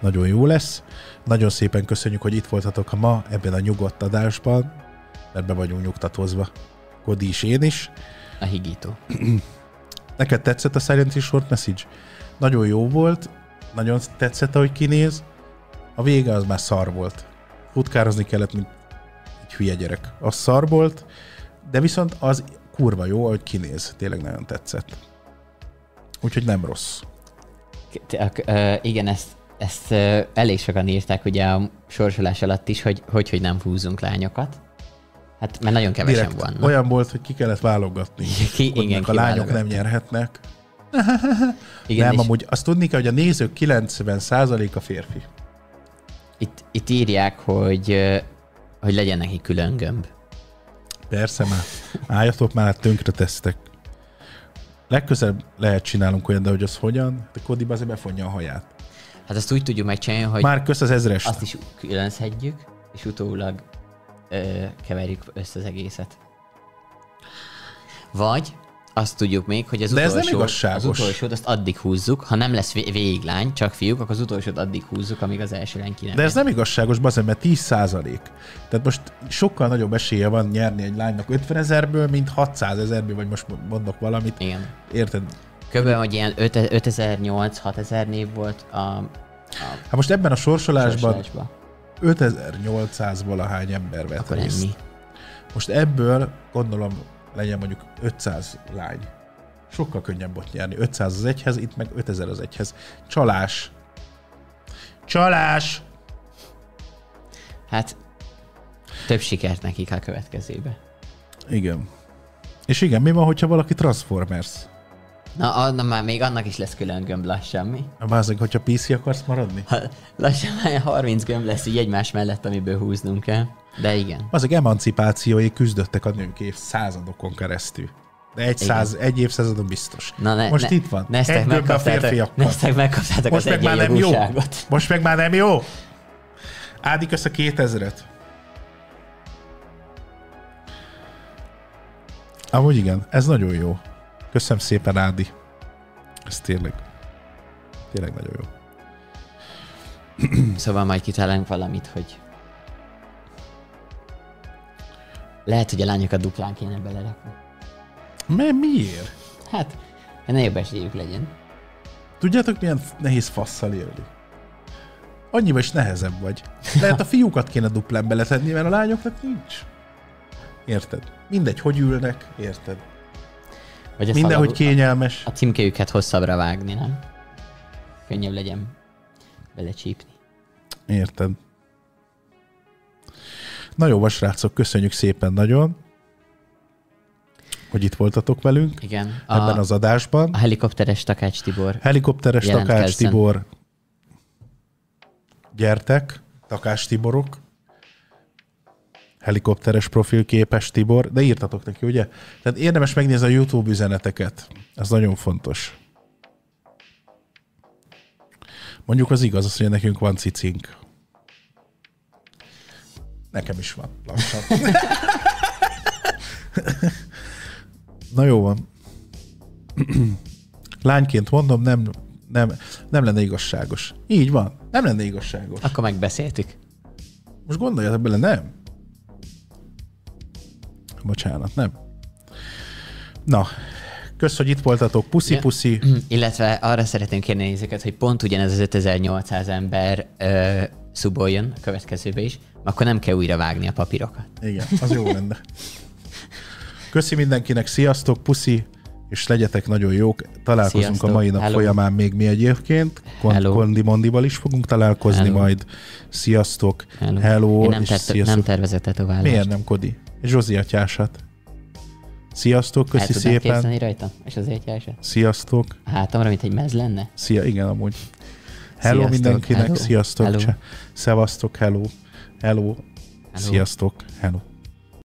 [SPEAKER 1] Nagyon jó lesz. Nagyon szépen köszönjük, hogy itt voltatok ma ebben a nyugodt adásban, mert be vagyunk nyugtatozva. Kodi is, én is.
[SPEAKER 2] A higító.
[SPEAKER 1] Neked tetszett a Silent Hill Short Message? Nagyon jó volt, nagyon tetszett, ahogy kinéz. A vége az már szar volt. Futkározni kellett, mint egy hülye gyerek. Az szar volt, de viszont az kurva jó, ahogy kinéz. Tényleg nagyon tetszett. Úgyhogy nem rossz.
[SPEAKER 2] Igen, ezt, ezt elég sokan írták ugye a sorsolás alatt is, hogy hogy, hogy nem húzunk lányokat. Hát mert nagyon kevesen
[SPEAKER 1] Direkt
[SPEAKER 2] vannak.
[SPEAKER 1] olyan volt, hogy ki kellett válogatni.
[SPEAKER 2] Ki,
[SPEAKER 1] hogy
[SPEAKER 2] igen,
[SPEAKER 1] a lányok nem nyerhetnek.
[SPEAKER 2] Igen,
[SPEAKER 1] nem,
[SPEAKER 2] és
[SPEAKER 1] amúgy azt tudni kell, hogy a nézők 90% a férfi.
[SPEAKER 2] itt, itt írják, hogy, hogy legyen neki külön gömb.
[SPEAKER 1] Persze már. Álljatok már, tönkre tesztek. Legközelebb lehet csinálunk olyan, de hogy az hogyan? De Kodi azért befonja a haját.
[SPEAKER 2] Hát azt úgy tudjuk megcsinálni, hogy
[SPEAKER 1] Már kösz az ezrest.
[SPEAKER 2] azt is különszedjük, és utólag ö, keverjük össze az egészet. Vagy azt tudjuk még, hogy az
[SPEAKER 1] De ez nem igazságos.
[SPEAKER 2] az utolsót azt addig húzzuk, ha nem lesz vé- végig lány, csak fiúk, akkor az utolsót addig húzzuk, amíg az első lány ki nem
[SPEAKER 1] De ez
[SPEAKER 2] jön.
[SPEAKER 1] nem igazságos, bazen, mert 10 százalék. Tehát most sokkal nagyobb esélye van nyerni egy lánynak 50 ezerből, mint 600 ezerből, vagy most mondok valamit.
[SPEAKER 2] Igen.
[SPEAKER 1] Érted?
[SPEAKER 2] Körülbelül, hogy ilyen 5008-6000 név volt a, a
[SPEAKER 1] Hát most ebben a sorsolásban
[SPEAKER 2] sorsolásban.
[SPEAKER 1] 5800 valahány ember vett
[SPEAKER 2] Akkor
[SPEAKER 1] részt.
[SPEAKER 2] ennyi.
[SPEAKER 1] Most ebből gondolom legyen mondjuk 500 lány. Sokkal könnyebb ott nyerni. 500 az egyhez, itt meg 5000 az egyhez. Csalás. Csalás!
[SPEAKER 2] Hát több sikert nekik a következőbe.
[SPEAKER 1] Igen. És igen, mi van, hogyha valaki Transformers?
[SPEAKER 2] Na, a, na már még annak is lesz külön gömb lassan, mi?
[SPEAKER 1] Bázeg, hogyha PC akarsz maradni?
[SPEAKER 2] Ha, lassan már 30 gömb lesz így egymás mellett, amiből húznunk kell. De igen.
[SPEAKER 1] Azok emancipációi küzdöttek a nők évszázadokon keresztül. De egy, száz, egy évszázadon biztos.
[SPEAKER 2] Na, ne,
[SPEAKER 1] Most
[SPEAKER 2] ne,
[SPEAKER 1] itt van.
[SPEAKER 2] Neztek megkaptátok, neztek megkaptátok
[SPEAKER 1] Most
[SPEAKER 2] az
[SPEAKER 1] meg már nem jó. Most meg már nem jó. Ádi, kösz a 2000-et. Amúgy igen, ez nagyon jó. Köszönöm szépen, Ádi. Ez tényleg, tényleg nagyon jó.
[SPEAKER 2] Szóval majd kitalálunk valamit, hogy lehet, hogy a lányokat duplán kéne belerakni.
[SPEAKER 1] Mi, miért?
[SPEAKER 2] Hát, hogy nagyobb esélyük legyen.
[SPEAKER 1] Tudjátok, milyen nehéz fasszal élni? Annyival is nehezebb vagy. Lehet a fiúkat kéne duplán beletenni, mert a lányoknak nincs. Érted? Mindegy, hogy ülnek, érted?
[SPEAKER 2] Vagy a
[SPEAKER 1] Mindenhogy
[SPEAKER 2] szalagu-
[SPEAKER 1] kényelmes.
[SPEAKER 2] A címkéjüket hosszabbra vágni, nem? Könnyebb legyen belecsípni.
[SPEAKER 1] Érted. Na jó, srácok, köszönjük szépen nagyon, hogy itt voltatok velünk
[SPEAKER 2] Igen.
[SPEAKER 1] a... ebben az adásban.
[SPEAKER 2] a helikopteres Takács Tibor.
[SPEAKER 1] Helikopteres Takács. Tibor, gyertek, Takács Tiborok, helikopteres profilképes Tibor, de írtatok neki, ugye? Tehát érdemes megnézni a YouTube üzeneteket. Ez nagyon fontos. Mondjuk az igaz, az, hogy nekünk van cicink. Nekem is van, lassan. Na jó van. Lányként mondom, nem, nem, nem lenne igazságos. Így van. Nem lenne igazságos.
[SPEAKER 2] Akkor megbeszéltük.
[SPEAKER 1] Most gondoljatok bele, nem? Bocsánat, nem. Na, kösz, hogy itt voltatok. Puszi-puszi.
[SPEAKER 2] Illetve arra szeretném kérni nézőket, hogy pont ugyanez az 5800 ember ö, szuboljon a következőbe is, akkor nem kell újra vágni a papírokat.
[SPEAKER 1] Igen, az jó lenne. Köszi mindenkinek, sziasztok, puszi, és legyetek nagyon jók. Találkozunk
[SPEAKER 2] Sziasztok.
[SPEAKER 1] a mai nap
[SPEAKER 2] Hello.
[SPEAKER 1] folyamán még mi egyébként. Kon-. Kondi Mondival is fogunk találkozni
[SPEAKER 2] Hello.
[SPEAKER 1] majd. Sziasztok!
[SPEAKER 2] Hello.
[SPEAKER 1] Hello,
[SPEAKER 2] Én nem,
[SPEAKER 1] és
[SPEAKER 2] ter-
[SPEAKER 1] sziasztok.
[SPEAKER 2] nem tervezett tetoválást.
[SPEAKER 1] Miért nem, Kodi? Zsozi atyását. Sziasztok,
[SPEAKER 2] El
[SPEAKER 1] köszi
[SPEAKER 2] tudnád
[SPEAKER 1] szépen.
[SPEAKER 2] képzelni rajta? És az egyáltalán?
[SPEAKER 1] Sziasztok.
[SPEAKER 2] A hátamra, mint egy mez lenne?
[SPEAKER 1] Szia, igen, amúgy. Hello
[SPEAKER 2] Sziasztok,
[SPEAKER 1] mindenkinek,
[SPEAKER 2] hello,
[SPEAKER 1] sziasztok,
[SPEAKER 2] hello.
[SPEAKER 1] Cse- szevasztok, hello, hello,
[SPEAKER 2] Hello.
[SPEAKER 1] sziasztok, hello.